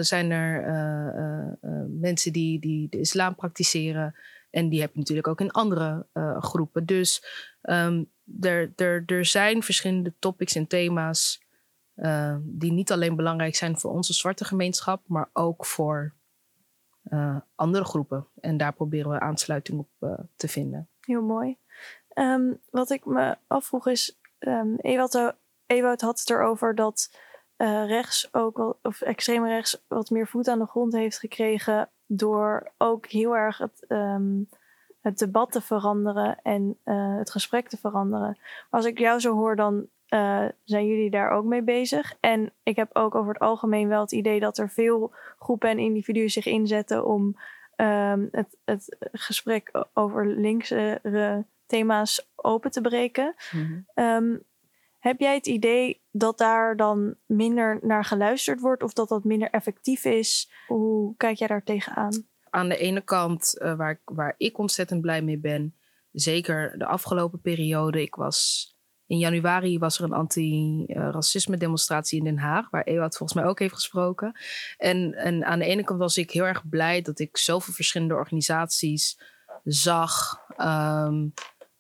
zijn er mensen die, die de islam praktiseren. En die heb je natuurlijk ook in andere uh, groepen. Dus um, er, er, er zijn verschillende topics en thema's uh, die niet alleen belangrijk zijn voor onze zwarte gemeenschap, maar ook voor uh, andere groepen. En daar proberen we aansluiting op te vinden. Heel mooi. Um, wat ik me afvroeg is, um, Ewout, Ewout had het erover dat rechts ook wel, of extreem rechts wat meer voet aan de grond heeft gekregen door ook heel erg het, um, het debat te veranderen en uh, het gesprek te veranderen. Maar als ik jou zo hoor, dan uh, zijn jullie daar ook mee bezig. En ik heb ook over het algemeen wel het idee dat er veel groepen en individuen zich inzetten om um, het, het gesprek over linkse thema's open te breken. Mm -hmm. um, Heb jij het idee dat daar dan minder naar geluisterd wordt of dat dat minder effectief is? Hoe kijk jij daar tegenaan? Aan de ene kant, uh, waar, waar ik ontzettend blij mee ben, zeker de afgelopen periode. Ik was in januari was er een anti-racisme demonstratie in Den Haag, waar Ewout volgens mij ook heeft gesproken. En, en aan de ene kant was ik heel erg blij dat ik zoveel verschillende organisaties zag. Um,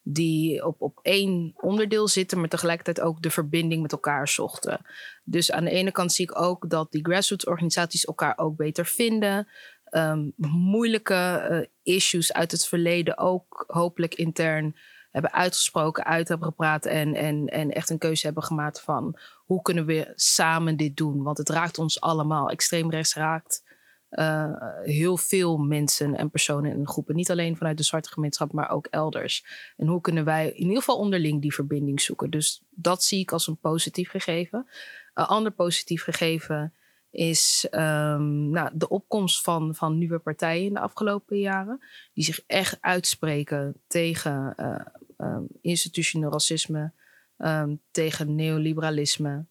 die op, op één onderdeel zitten, maar tegelijkertijd ook de verbinding met elkaar zochten. Dus aan de ene kant zie ik ook dat die grassroots organisaties elkaar ook beter vinden. Um, moeilijke uh, issues uit het verleden ook hopelijk intern hebben uitgesproken, uit hebben gepraat en, en, en echt een keuze hebben gemaakt van hoe kunnen we samen dit doen? Want het raakt ons allemaal. Extreem rechts raakt uh, heel veel mensen en personen en groepen. Niet alleen vanuit de zwarte gemeenschap, maar ook elders. En hoe kunnen wij in ieder geval onderling die verbinding zoeken? Dus dat zie ik als een positief gegeven. Een ander positief gegeven is um, nou, de opkomst van, van nieuwe partijen in de afgelopen jaren. Die zich echt uitspreken tegen uh, um, institutioneel racisme, um, tegen neoliberalisme,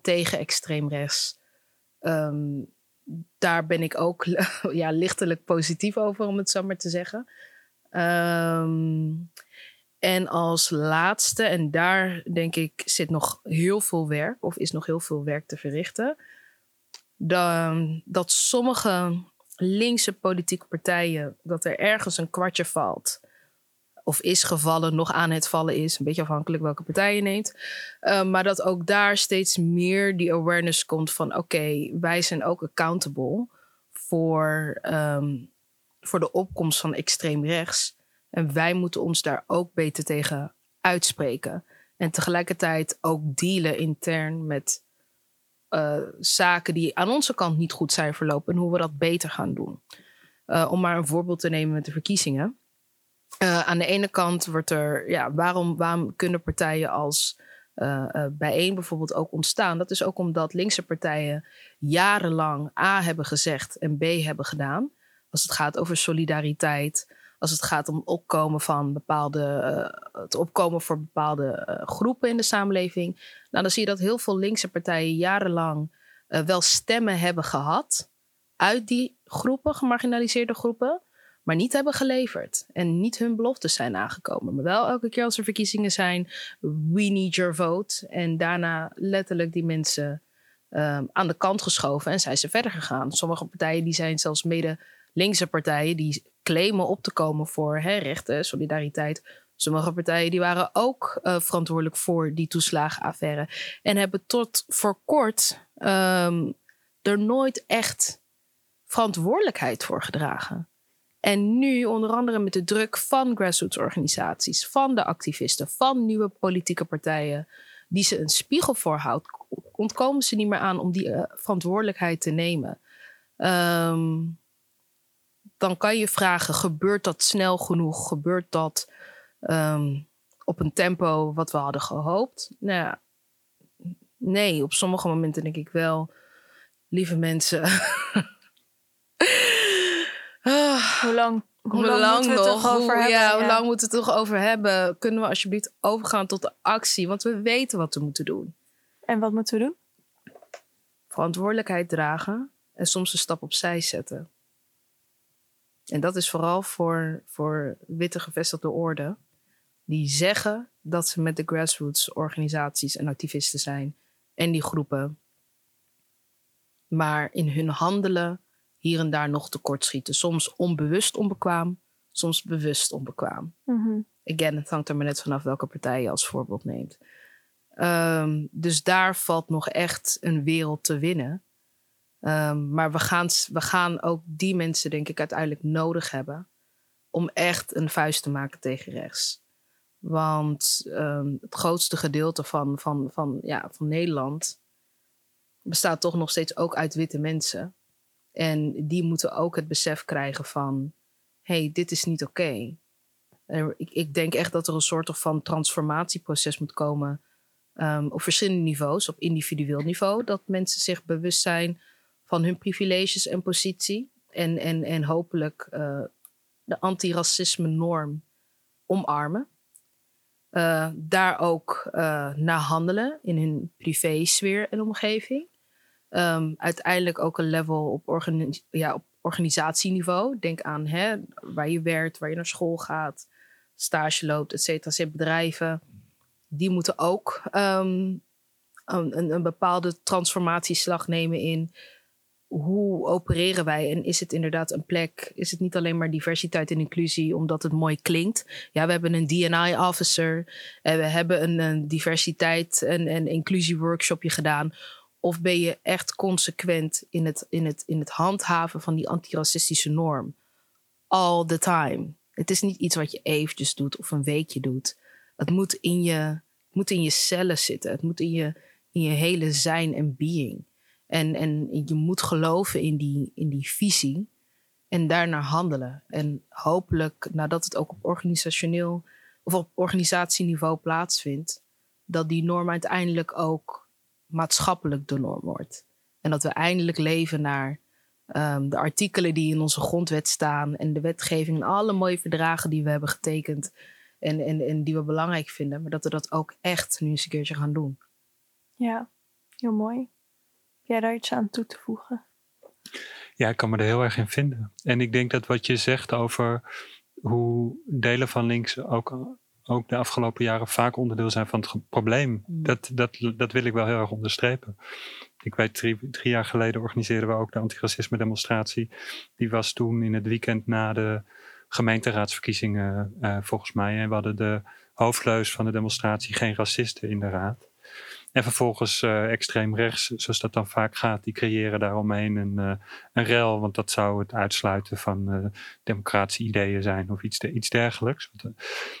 tegen extreem rechts daar ben ik ook ja, lichtelijk positief over, om het zo maar te zeggen. Ehm, en als laatste, en daar denk ik zit nog heel veel werk, of is nog heel veel werk te verrichten, dan, dat sommige linkse politieke partijen, dat er ergens een kwartje valt of is gevallen, nog aan het vallen is. Een beetje afhankelijk welke partij je neemt. Uh, maar dat ook daar steeds meer die awareness komt van: oké, wij zijn ook accountable voor, um, voor de opkomst van extreem rechts. En wij moeten ons daar ook beter tegen uitspreken. En tegelijkertijd ook dealen intern met uh, zaken die aan onze kant niet goed zijn verlopen en hoe we dat beter gaan doen. Uh, om maar een voorbeeld te nemen met de verkiezingen. Uh, aan de ene kant wordt er, ja, waarom, waarom kunnen partijen als uh, uh, bijeen bijvoorbeeld ook ontstaan? Dat is ook omdat linkse partijen jarenlang A hebben gezegd en B hebben gedaan. Als het gaat over solidariteit, als het gaat om opkomen van bepaalde, het opkomen voor bepaalde groepen in de samenleving. Nou, dan zie je dat heel veel linkse partijen jarenlang wel stemmen hebben gehad uit die groepen, gemarginaliseerde groepen maar niet hebben geleverd en niet hun beloftes zijn aangekomen. Maar wel elke keer als er verkiezingen zijn, we need your vote. En daarna letterlijk die mensen um, aan de kant geschoven en zijn ze verder gegaan. Sommige partijen die zijn zelfs mede linkse partijen die claimen op te komen voor hè, rechten, solidariteit. Sommige partijen die waren ook uh, verantwoordelijk voor die toeslagenaffaire en hebben tot voor kort um, er nooit echt verantwoordelijkheid voor gedragen. En nu, onder andere met de druk van grassroots organisaties, van de activisten, van nieuwe politieke partijen, die ze een spiegel voorhoudt, ontkomen ze niet meer aan om die uh, verantwoordelijkheid te nemen. Um, dan kan je vragen: gebeurt dat snel genoeg? Gebeurt dat um, op een tempo wat we hadden gehoopt? Nou ja, nee, op sommige momenten denk ik wel, lieve mensen. Hoe lang, hoe, lang, moeten we het nog? over hoe, hebben? Ja, hoe lang moeten we het toch over hebben? Kunnen we alsjeblieft overgaan tot de actie? Want we weten wat we moeten doen. En wat moeten we doen? Verantwoordelijkheid dragen en soms een stap opzij zetten. En dat is vooral voor, voor witte gevestigde orde. Die zeggen dat ze met de grassroots organisaties en activisten zijn. En die groepen. Maar in hun handelen hier en daar nog tekortschieten. Soms onbewust onbekwaam, soms bewust onbekwaam. Mm-hmm. Again, het hangt er maar net vanaf welke partij je als voorbeeld neemt. Um, dus daar valt nog echt een wereld te winnen. Um, maar we gaan, we gaan ook die mensen, denk ik, uiteindelijk nodig hebben om echt een vuist te maken tegen rechts. Want um, het grootste gedeelte van, van, van, ja, van Nederland bestaat toch nog steeds ook uit witte mensen. En die moeten ook het besef krijgen van: hey, dit is niet oké. Ik, ik, denk echt dat er een soort van transformatieproces moet komen um, op verschillende niveaus, op individueel niveau. Dat mensen zich bewust zijn van hun privileges en positie. En, en, en hopelijk uh, de antiracisme norm omarmen. uh, daar ook uh, naar handelen in hun privésfeer en omgeving. Um, uiteindelijk ook een level op, ja, op organisatieniveau. Denk aan hè, waar je werkt, waar je naar school gaat, stage loopt, et cetera. bedrijven, die moeten ook um, een, een, bepaalde transformatieslag nemen in hoe opereren wij en is het inderdaad een plek? Is het niet alleen maar diversiteit en inclusie omdat het mooi klinkt? Ja, we hebben een DNI-officer en we hebben een, een diversiteit en, en inclusie workshopje gedaan. Of ben je echt consequent in het, in het, in het handhaven van die antiracistische norm? All the time. Het is niet iets wat je eventjes doet of een weekje doet. Het moet in je, moet in je cellen zitten. Het moet in je, in je hele zijn en being. En, en je moet geloven in die, in die visie en daarnaar handelen. En hopelijk, nadat het ook op organisationeel of op organisatieniveau plaatsvindt, dat die norm uiteindelijk ook maatschappelijk de norm wordt. En dat we eindelijk leven naar um, de artikelen die in onze grondwet staan en de wetgeving en alle mooie verdragen die we hebben getekend en, en, en die we belangrijk vinden, maar dat we dat ook echt nu eens een keertje gaan doen. Ja, heel mooi jij daar iets aan toe te voegen? Ja, ik kan me er heel erg in vinden. En ik denk dat wat je zegt over hoe delen van links ook, ook de afgelopen jaren vaak onderdeel zijn van het probleem, mm. dat, dat, dat wil ik wel heel erg onderstrepen. Ik weet, drie, drie jaar geleden organiseerden we ook de antiracisme demonstratie. Die was toen in het weekend na de gemeenteraadsverkiezingen, uh, volgens mij. En we hadden de hoofdleus van de demonstratie geen racisten in de raad. En vervolgens uh, extreem rechts, zoals dat dan vaak gaat, die creëren daaromheen een, uh, een rel. Want dat zou het uitsluiten van uh, democratische ideeën zijn of iets, iets dergelijks.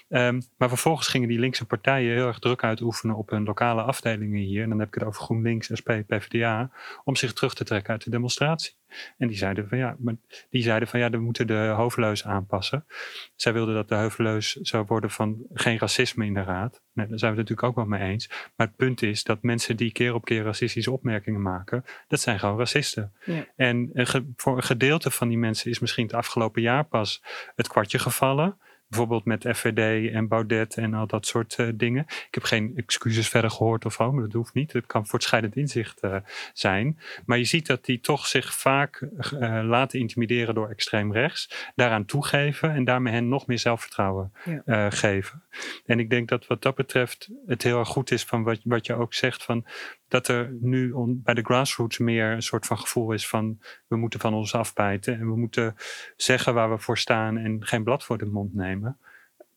Um, maar vervolgens gingen die linkse partijen heel erg druk uitoefenen op hun lokale afdelingen hier. En dan heb ik het over GroenLinks, SP, PvdA. Om zich terug te trekken uit de demonstratie. En die zeiden van ja, maar die zeiden van ja, we moeten de hoofdleus aanpassen. Zij wilden dat de hoofdleus zou worden van geen racisme in de raad. Nee, daar zijn we het natuurlijk ook wel mee eens. Maar het punt is dat mensen die keer op keer racistische opmerkingen maken, dat zijn gewoon racisten. Ja. En voor een gedeelte van die mensen is misschien het afgelopen jaar pas het kwartje gevallen. Bijvoorbeeld met FVD en Baudet en al dat soort uh, dingen. Ik heb geen excuses verder gehoord of zo, maar dat hoeft niet. Het kan voortschrijdend inzicht uh, zijn. Maar je ziet dat die toch zich vaak uh, laten intimideren door extreem rechts. Daaraan toegeven en daarmee hen nog meer zelfvertrouwen ja. geven. En ik denk dat wat dat betreft het heel erg goed is van wat, wat je ook zegt van dat er nu on, bij de grassroots meer een soort van gevoel is van we moeten van ons afbijten en we moeten zeggen waar we voor staan en geen blad voor de mond nemen.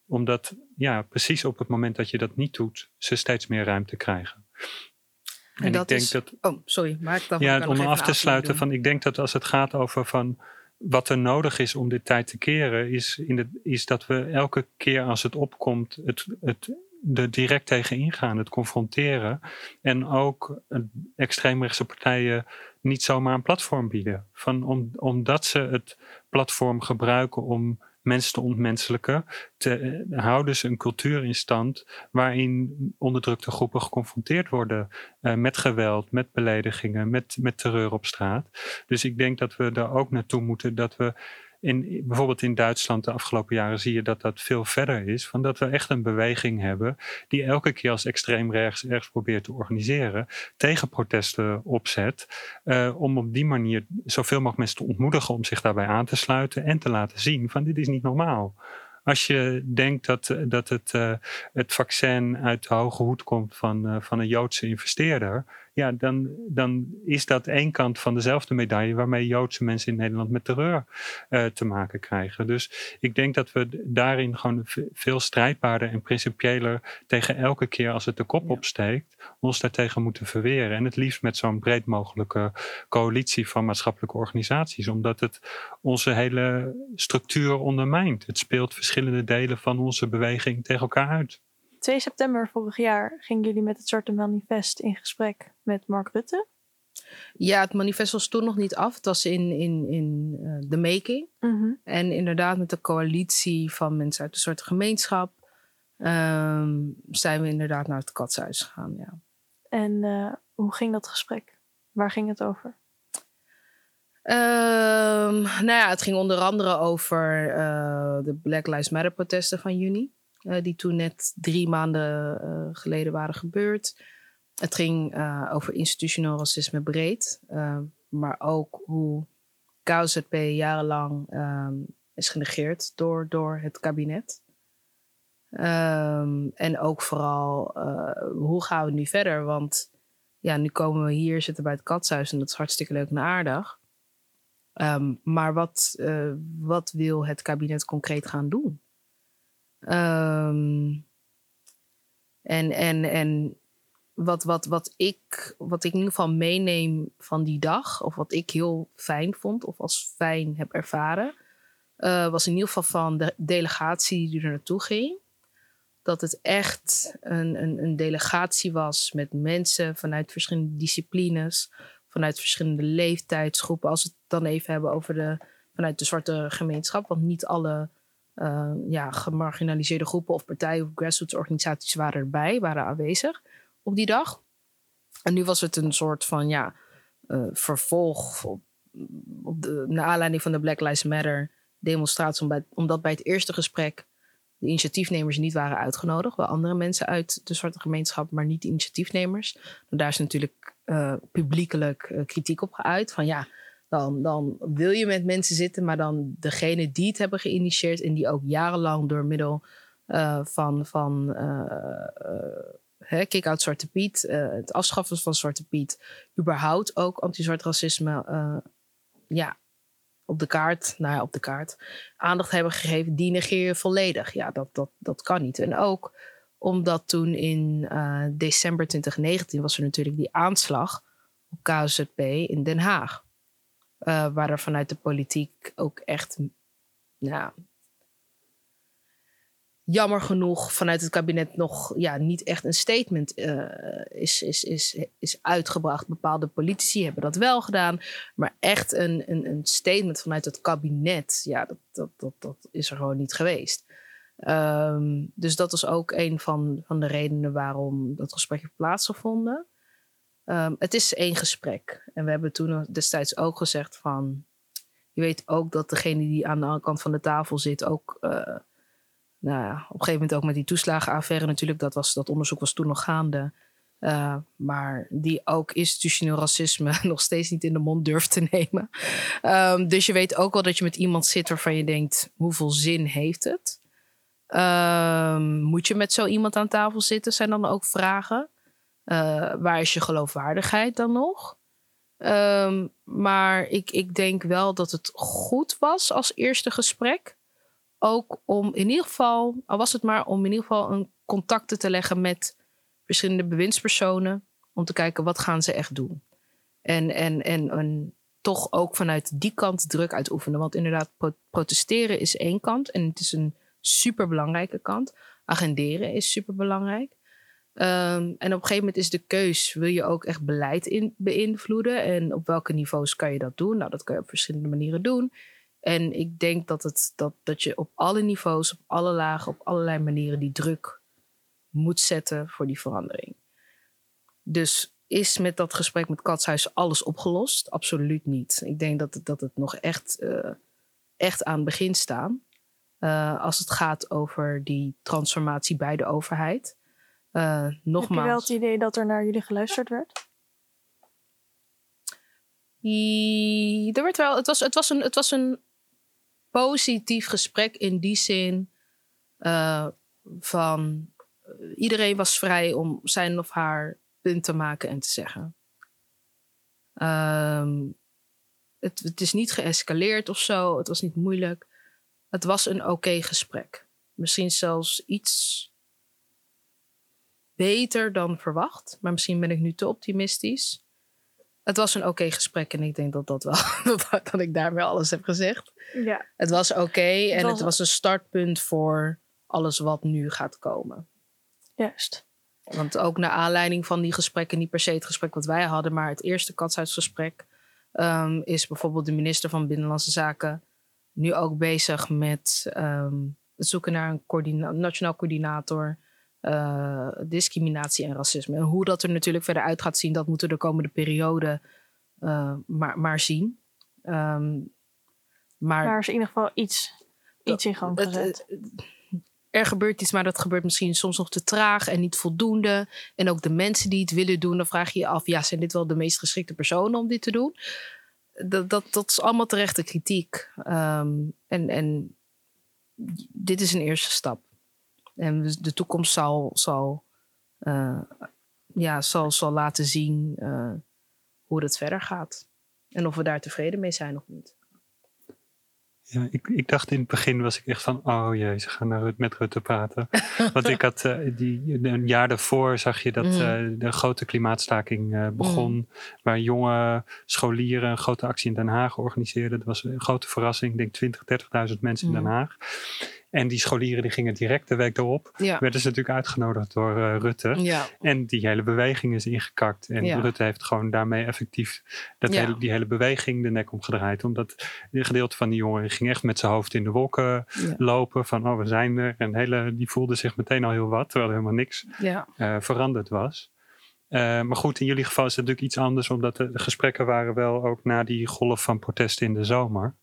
Omdat ja, precies op het moment dat je dat niet doet, ze steeds meer ruimte krijgen. En, en dat ik denk is, dat. Oh, sorry, maar ik dacht ja, om af te sluiten van ik denk dat als het gaat over van wat er nodig is om dit tijd te keren, is, in de, is dat we elke keer als het opkomt, het, het er direct tegen ingaan, het confronteren. En ook extreemrechtse partijen niet zomaar een platform bieden. Van om, omdat ze het platform gebruiken om mensen te ontmenselijken, te, eh, houden ze een cultuur in stand waarin onderdrukte groepen geconfronteerd worden uh, met geweld, met beledigingen, met, met terreur op straat. Dus ik denk dat we daar ook naartoe moeten dat we in, bijvoorbeeld in Duitsland de afgelopen jaren zie je dat dat veel verder is. Van dat we echt een beweging hebben die elke keer als extreem rechts ergens probeert te organiseren. Tegen protesten opzet. Uh, om op die manier zoveel mogelijk mensen te ontmoedigen om zich daarbij aan te sluiten. En te laten zien van dit is niet normaal. Als je denkt dat, dat het, uh, het vaccin uit de hoge hoed komt van, uh, van een Joodse investeerder ja, dan, dan is dat één kant van dezelfde medaille waarmee Joodse mensen in Nederland met terreur uh, te maken krijgen. Dus ik denk dat we daarin gewoon veel strijdbaarder en principiëler tegen elke keer als het de kop opsteekt, ons daartegen moeten verweren. En het liefst met zo'n breed mogelijke coalitie van maatschappelijke organisaties, omdat het onze hele structuur ondermijnt. Het speelt verschillende delen van onze beweging tegen elkaar uit. 2 september vorig jaar gingen jullie met het Zwarte Manifest in gesprek met Mark Rutte. Ja, het manifest was toen nog niet af. Het was in, in, in uh, de making. Mhm. En inderdaad, met de coalitie van mensen uit de soort gemeenschap um, zijn we inderdaad naar het katshuis gegaan. Ja. En uh, hoe ging dat gesprek? Waar ging het over? Um, nou ja, het ging onder andere over uh, de Black Lives Matter protesten van juni. Die toen net drie maanden geleden waren gebeurd. Het ging over institutioneel racisme breed, maar ook hoe KZP jarenlang ehm, is genegeerd door, door het kabinet. Ehm, en ook vooral, hoe gaan we nu verder? Want ja, nu komen we hier, zitten bij het katshuis en dat is hartstikke leuk en aardig. Ehm, maar wat, wat wil het kabinet concreet gaan doen? Um, en en, en wat, wat, wat, ik, wat ik in ieder geval meeneem van die dag, of wat ik heel fijn vond, of als fijn heb ervaren, uh, was in ieder geval van de delegatie die er naartoe ging dat het echt een, een, een, delegatie was met mensen vanuit verschillende disciplines, vanuit verschillende leeftijdsgroepen. Als we het dan even hebben over de, vanuit de zwarte gemeenschap, want niet alle uh, ja, gemarginaliseerde groepen of partijen of grassroots organisaties waren erbij, waren aanwezig op die dag. En nu was het een soort van ja, uh, vervolg op, op de, naar aanleiding van de Black Lives Matter demonstratie, omdat bij het eerste gesprek de initiatiefnemers niet waren uitgenodigd. Wel andere mensen uit de zwarte gemeenschap, maar niet de initiatiefnemers. daar is natuurlijk uh, publiekelijk uh, kritiek op geuit. Van ja, dan, dan wil je met mensen zitten, maar dan degene die het hebben geïnitieerd en die ook jarenlang door middel uh, van, van kick-out Zwarte Piet, het afschaffen van Zwarte Piet, überhaupt ook anti-zwart racisme ja, op de kaart, nou ja, op de kaart, aandacht hebben gegeven, die negeer je volledig. Ja, dat, dat, dat kan niet. En ook omdat toen in december 2019 was er natuurlijk die aanslag op KZP in Den Haag. Uh, waar er vanuit de politiek ook echt nou, jammer genoeg vanuit het kabinet nog ja, niet echt een statement uh, is, is, is, is uitgebracht. Bepaalde politici hebben dat wel gedaan. Maar echt een, een, een statement vanuit het kabinet, ja, dat, dat, dat, dat is er gewoon niet geweest. Um, dus dat is ook een van, van de redenen waarom dat gesprek heeft plaatsgevonden. Um, het is één gesprek. En we hebben toen destijds ook gezegd van... Je weet ook dat degene die aan de andere kant van de tafel zit ook... Uh, nou ja, op een gegeven moment ook met die toeslagenaffaire natuurlijk. Dat, was, dat onderzoek was toen nog gaande. Uh, maar die ook institutioneel racisme nog steeds niet in de mond durft te nemen. Um, dus je weet ook wel dat je met iemand zit waarvan je denkt: hoeveel zin heeft het? Um, moet je met zo iemand aan tafel zitten? Zijn dan ook vragen? Uh, waar is je geloofwaardigheid dan nog? Um, maar ik, ik denk wel dat het goed was als eerste gesprek ook om in ieder geval, al was het maar om in ieder geval een contacten te leggen met verschillende bewindspersonen. Om te kijken wat gaan ze echt doen. En, en, en, en toch ook vanuit die kant druk uitoefenen. Want inderdaad, protesteren is één kant en het is een superbelangrijke kant. Agenderen is superbelangrijk. Um, en op een gegeven moment is de keus: wil je ook echt beleid beïnvloeden? En op welke niveaus kan je dat doen? Nou, dat kan je op verschillende manieren doen. En ik denk dat, het, dat, dat je op alle niveaus, op alle lagen, op allerlei manieren die druk moet zetten voor die verandering. Dus is met dat gesprek met Katshuis alles opgelost? Absoluut niet. Ik denk dat het, dat het nog echt, uh, echt aan het begin staat. Uh, als het gaat over die transformatie bij de overheid. Uh, nogmaals. Heb je wel het idee dat er naar jullie geluisterd werd? er werd wel, het, was, het, was een, het was een positief gesprek in die zin uh, van uh, iedereen was vrij om zijn of haar punt te maken en te zeggen. Um, het, het, is niet geëscaleerd of zo, het was niet moeilijk. Het was een oké okay gesprek. Misschien zelfs iets beter dan verwacht, maar misschien ben ik nu te optimistisch het was een oké gesprek en ik denk dat dat wel dat, dat ik daarmee alles heb gezegd. Ja. Het was oké en het was een startpunt voor alles wat nu gaat komen. Juist. Want ook naar aanleiding van die gesprekken, niet per se het gesprek wat wij hadden, maar het eerste katshuisgesprek, um, is bijvoorbeeld de minister van Binnenlandse Zaken nu ook bezig met um, het zoeken naar een coördina nationaal coördinator uh, discriminatie en racisme. En hoe dat er natuurlijk verder uit gaat zien, dat moeten we de komende periode uh, maar, maar zien. Um, maar, maar is in ieder geval iets, iets in gang gezet. er gebeurt iets, maar dat gebeurt misschien soms nog te traag en niet voldoende. En ook de mensen die het willen doen, dan vraag je je af: ja, zijn dit wel de meest geschikte personen om dit te doen? Dat, dat, dat is allemaal terechte kritiek. Ehm, en, en dit is een eerste stap. En de toekomst zal, zal, uh, ja, zal, zal laten zien uh, hoe het verder gaat. En of we daar tevreden mee zijn of niet. Ja, ik, ik dacht in het begin was ik echt van, oh jee, ze gaan naar, met Rutte praten. Want ik had uh, die, een jaar daarvoor zag je dat uh, de grote klimaatstaking uh, begon. Mm. Waar jonge scholieren een grote actie in Den Haag organiseerden. Dat was een grote verrassing. Ik denk 20, 30.000 mensen in Den Haag. En die scholieren die gingen direct de week erop. Ja. Werden ze natuurlijk uitgenodigd door uh, Rutte. Ja. En die hele beweging is ingekakt. En Rutte heeft gewoon daarmee effectief dat hele, die hele beweging de nek omgedraaid. Omdat een gedeelte van die jongeren ging echt met zijn hoofd in de wolken lopen. Van oh, we zijn er. En hele, die voelde zich meteen al heel wat. Terwijl er helemaal niks uh, veranderd was. Uh, maar goed, in jullie geval is het natuurlijk iets anders. Omdat de gesprekken waren wel ook na die golf van protesten in de zomer.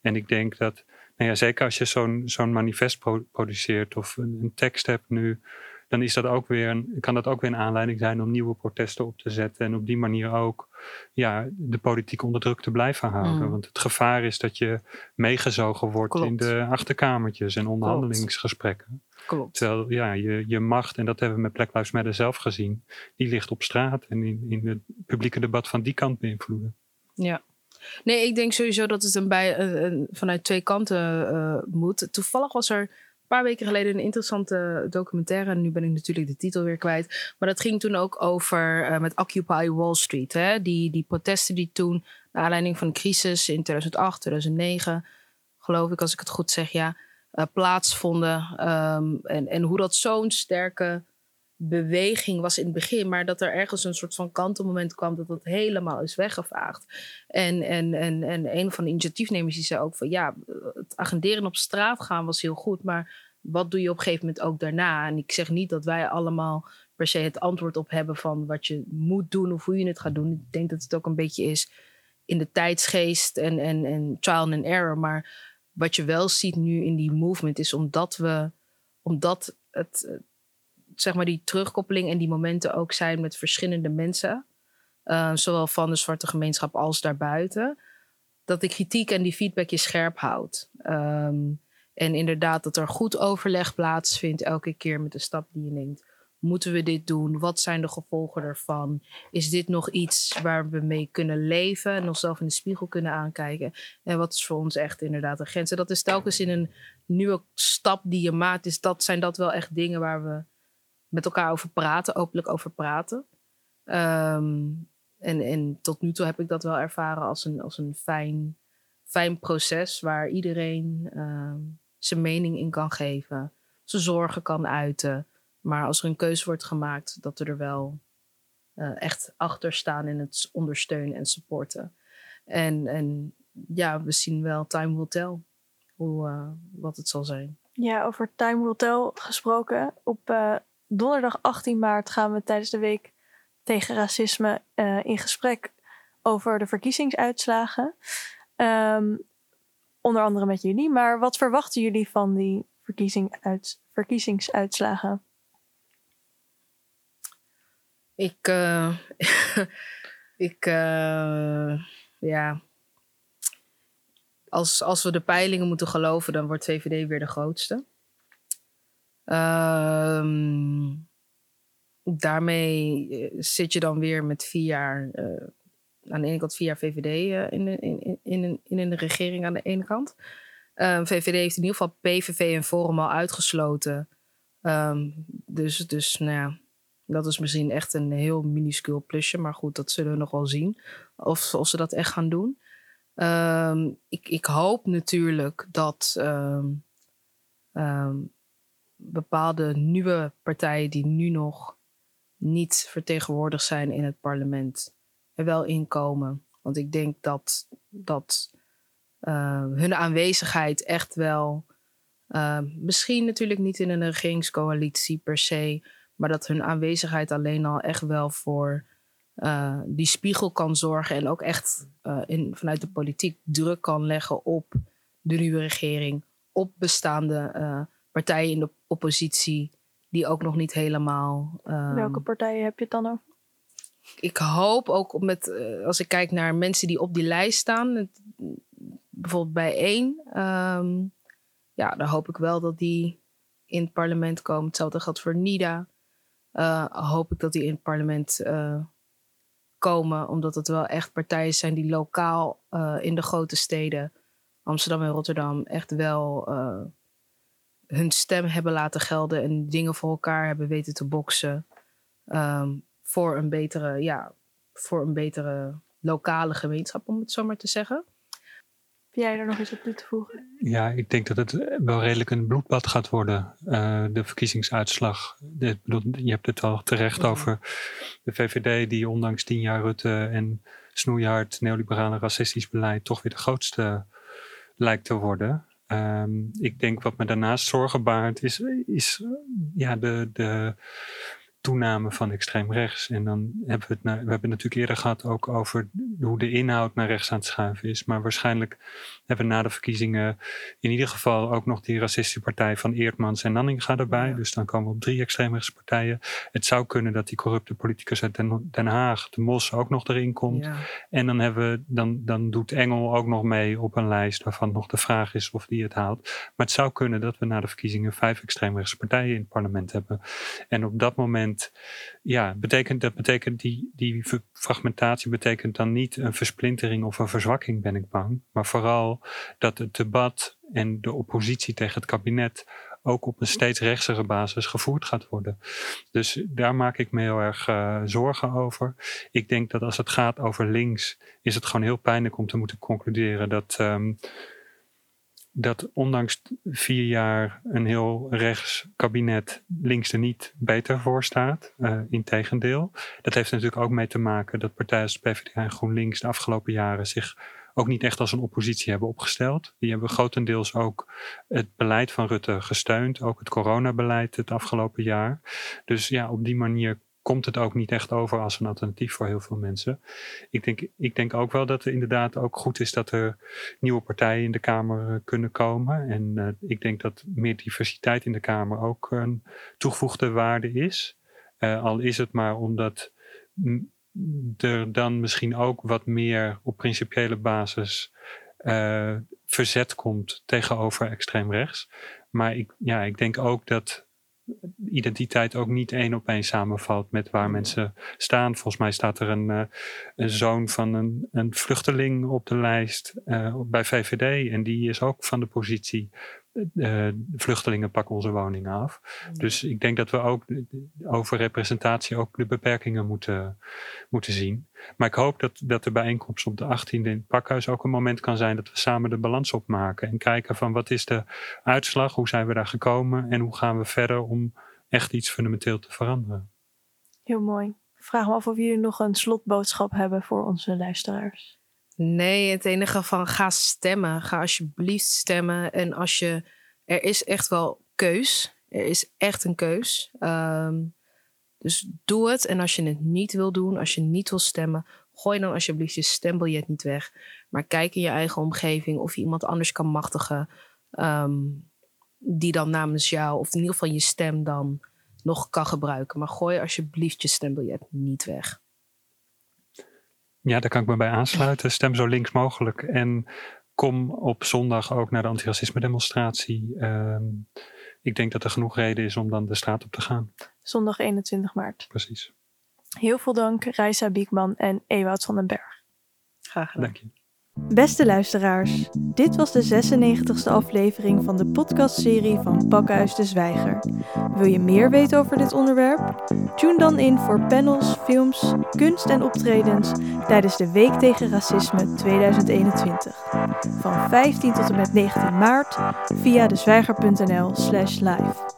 En ik denk dat nou ja, zeker als je zo'n zo'n manifest produceert of een, een, tekst hebt nu, dan is dat ook weer een, kan dat ook weer een aanleiding zijn om nieuwe protesten op te zetten. En op die manier ook ja, de politiek onder druk te blijven houden. Mm. Want het gevaar is dat je meegezogen wordt in de achterkamertjes en onderhandelingsgesprekken. Klopt. Terwijl ja, je, je macht, en dat hebben we met Black Lives Matter zelf gezien, die ligt op straat en in, in het publieke debat van die kant beïnvloeden. Ja, Nee, ik denk sowieso dat het een bij, een, vanuit twee kanten uh, moet. Toevallig was er een paar weken geleden een interessante documentaire. En nu ben ik natuurlijk de titel weer kwijt. Maar dat ging toen ook over uh, met Occupy Wall Street. Hè? Die, die protesten die toen, naar aanleiding van de crisis in 2008, 2009, geloof ik, als ik het goed zeg, ja, uh, plaatsvonden. Um, en, en hoe dat zo'n sterke beweging was in het begin, maar dat er ergens een soort van kantelmoment kwam dat het helemaal is weggevaagd. En, en, en, en een van de initiatiefnemers die zei ook van ja, het agenderen op straat gaan was heel goed, maar wat doe je op een gegeven moment ook daarna? En ik zeg niet dat wij allemaal per se het antwoord op hebben van wat je moet doen of hoe je het gaat doen. Ik denk dat het ook een beetje is in de tijdsgeest en, en, en trial and error. Maar wat je wel ziet nu in die movement is omdat we, omdat het, zeg maar die terugkoppeling en die momenten ook zijn met verschillende mensen. Uh, zowel van de zwarte gemeenschap als daarbuiten. Dat de kritiek en die feedback je scherp houdt. Um, en inderdaad dat er goed overleg plaatsvindt elke keer met de stap die je neemt. Moeten we dit doen? Wat zijn de gevolgen ervan? Is dit nog iets waar we mee kunnen leven en onszelf in de spiegel kunnen aankijken? En wat is voor ons echt inderdaad een grens? En dat is telkens in een nieuwe stap die je maakt. Is dat, zijn dat wel echt dingen waar we met elkaar over praten, openlijk over praten. Ehm, en, en tot nu toe heb ik dat wel ervaren als een, als een fijn, fijn proces waar iedereen ehm, zijn mening in kan geven, zijn zorgen kan uiten. Maar als er een keuze wordt gemaakt, dat we er wel uh, echt achter staan in het ondersteunen en supporten. En, en ja, we zien wel, time will tell, hoe, uh, wat het zal zijn. Ja, over time will tell gesproken. Op uh, donderdag 18 maart gaan we tijdens de week tegen racisme uh, in gesprek over de verkiezingsuitslagen. Um, onder andere met jullie. Maar wat verwachten jullie van die verkiezing uit, verkiezingsuitslagen? Ik, uh, ik, uh, ja. Als, als we de peilingen moeten geloven, dan wordt VVD weer de grootste. Ehm, daarmee eh, zit je dan weer met vier jaar, uh, aan de ene kant vier jaar VVD eh, in, de, in, in, in, in de regering aan de ene kant. Um, VVD heeft in ieder geval PVV en Forum al uitgesloten. Um, dus, dus nou ja, dat is misschien echt een heel minuscuul plusje. Maar goed, dat zullen we nog wel zien. Of, of ze dat echt gaan doen. Um, ik, ik hoop natuurlijk dat bepaalde nieuwe partijen die nu nog niet vertegenwoordigd zijn in het parlement er wel inkomen. Want ik denk dat, dat uh, hun aanwezigheid echt wel, uh, misschien natuurlijk niet in een regeringscoalitie per se, maar dat hun aanwezigheid alleen al echt wel voor uh, die spiegel kan zorgen en ook echt in, vanuit de politiek druk kan leggen op de nieuwe regering, op bestaande partijen in de oppositie die ook nog niet helemaal. ehm, Welke partijen heb je het dan over? ik hoop ook op met, eh, als ik kijk naar mensen die op die lijst staan, het- bijvoorbeeld bij één, ehm, ja, dan hoop ik wel dat die in het parlement komen. Hetzelfde geldt voor NIDA. Eh, hoop ik dat die in het parlement eh, komen, omdat het wel echt partijen zijn die lokaal in de grote steden, Amsterdam en Rotterdam, echt wel hun stem hebben laten gelden en dingen voor elkaar hebben weten te boksen. Ehm, voor een betere, ja, voor een betere lokale gemeenschap, om het zo maar te zeggen. Heb jij er nog iets op toe te voegen? Ja, ik denk dat het wel redelijk een bloedbad gaat worden, eh, de verkiezingsuitslag. De- ik bedoel, je hebt het al terecht Mhm. over de VVD, die ondanks tien jaar Rutte en snoeihard neoliberale racistisch beleid toch weer de grootste lijkt te worden. Ehm, ik denk wat me daarnaast zorgen baart is, is ja, de, de toename van extreem rechts. En dan hebben we het, nou- we hebben het natuurlijk eerder gehad ook over hoe de inhoud naar rechts aan het schuiven is. Maar waarschijnlijk hebben we na de verkiezingen in ieder geval ook nog die racistische partij van Eertmans en Nanninga erbij. Ja. Dus dan komen we op drie extreemrechtse partijen. Het zou kunnen dat die corrupte politicus uit Den, Den Haag, de Mos, ook nog erin komt. Ja. En dan, hebben we, dan, dan doet Engel ook nog mee op een lijst waarvan nog de vraag is of die het haalt. Maar het zou kunnen dat we na de verkiezingen vijf extreemrechtse partijen in het parlement hebben. En op dat moment, ja, betekent, dat betekent die, die fragmentatie betekent dan niet een versplintering of een verzwakking, ben ik bang. Maar vooral dat het debat en de oppositie tegen het kabinet ook op een steeds rechtsigere basis gevoerd gaat worden. Dus daar maak ik me heel erg eh, zorgen over. Ik denk dat als het gaat over links, is het gewoon heel pijnlijk om te moeten concluderen dat, ehm, dat ondanks vier jaar een heel rechts kabinet links er niet beter voor staat. Uh, Integendeel. Dat heeft natuurlijk ook mee te maken dat partijen als PvdA en GroenLinks de afgelopen jaren zich ook niet echt als een oppositie hebben opgesteld. Die hebben grotendeels ook het beleid van Rutte gesteund, ook het coronabeleid het afgelopen jaar. Dus ja, op die manier komt het ook niet echt over als een alternatief voor heel veel mensen. Ik denk, ik denk ook wel dat het inderdaad ook goed is dat er nieuwe partijen in de Kamer uh, kunnen komen. En uh, ik denk dat meer diversiteit in de Kamer ook een toegevoegde waarde is. Uh, al is het maar omdat er dan misschien ook wat meer op principiële basis verzet komt tegenover extreem rechts. Maar ik, ja, ik denk ook dat identiteit ook niet één op één samenvalt met waar mensen staan. Volgens mij staat er een, uh, een zoon van een, een, vluchteling op de lijst uh, bij VVD en die is ook van de positie uh, vluchtelingen pakken onze woningen af. Mm. Dus ik denk dat we ook over representatie ook de beperkingen moeten, moeten zien. Maar ik hoop dat, dat de bijeenkomst op de 18e in het pakhuis ook een moment kan zijn dat we samen de balans opmaken en kijken van wat is de uitslag, hoe zijn we daar gekomen en hoe gaan we verder om echt iets fundamenteel te veranderen. Heel mooi. Vraag me af of jullie nog een slotboodschap hebben voor onze luisteraars. Nee, het enige van ga stemmen. Ga alsjeblieft stemmen. En als je. Er is echt wel keus. Er is echt een keus. Um, dus doe het. En als je het niet wil doen, als je niet wil stemmen, gooi dan alsjeblieft je stembiljet niet weg. Maar kijk in je eigen omgeving of je iemand anders kan machtigen. Um, die dan namens jou, of in ieder geval je stem dan nog kan gebruiken. Maar gooi alsjeblieft je stembiljet niet weg. Ja, daar kan ik me bij aansluiten. Stem zo links mogelijk. En kom op zondag ook naar de antiracisme demonstratie. Uh, ik denk dat er genoeg reden is om dan de straat op te gaan. Zondag 21 maart. Precies. Heel veel dank, Reisa Biekman en Ewout van den Berg. Graag gedaan. Dank je. Beste luisteraars, dit was de 96e aflevering van de podcastserie van Pakhuis de Zwijger. Wil je meer weten over dit onderwerp? Tune dan in voor panels, films, kunst en optredens tijdens de Week tegen Racisme 2021. Van 15 tot en met 19 maart via dezwijger.nl/slash live.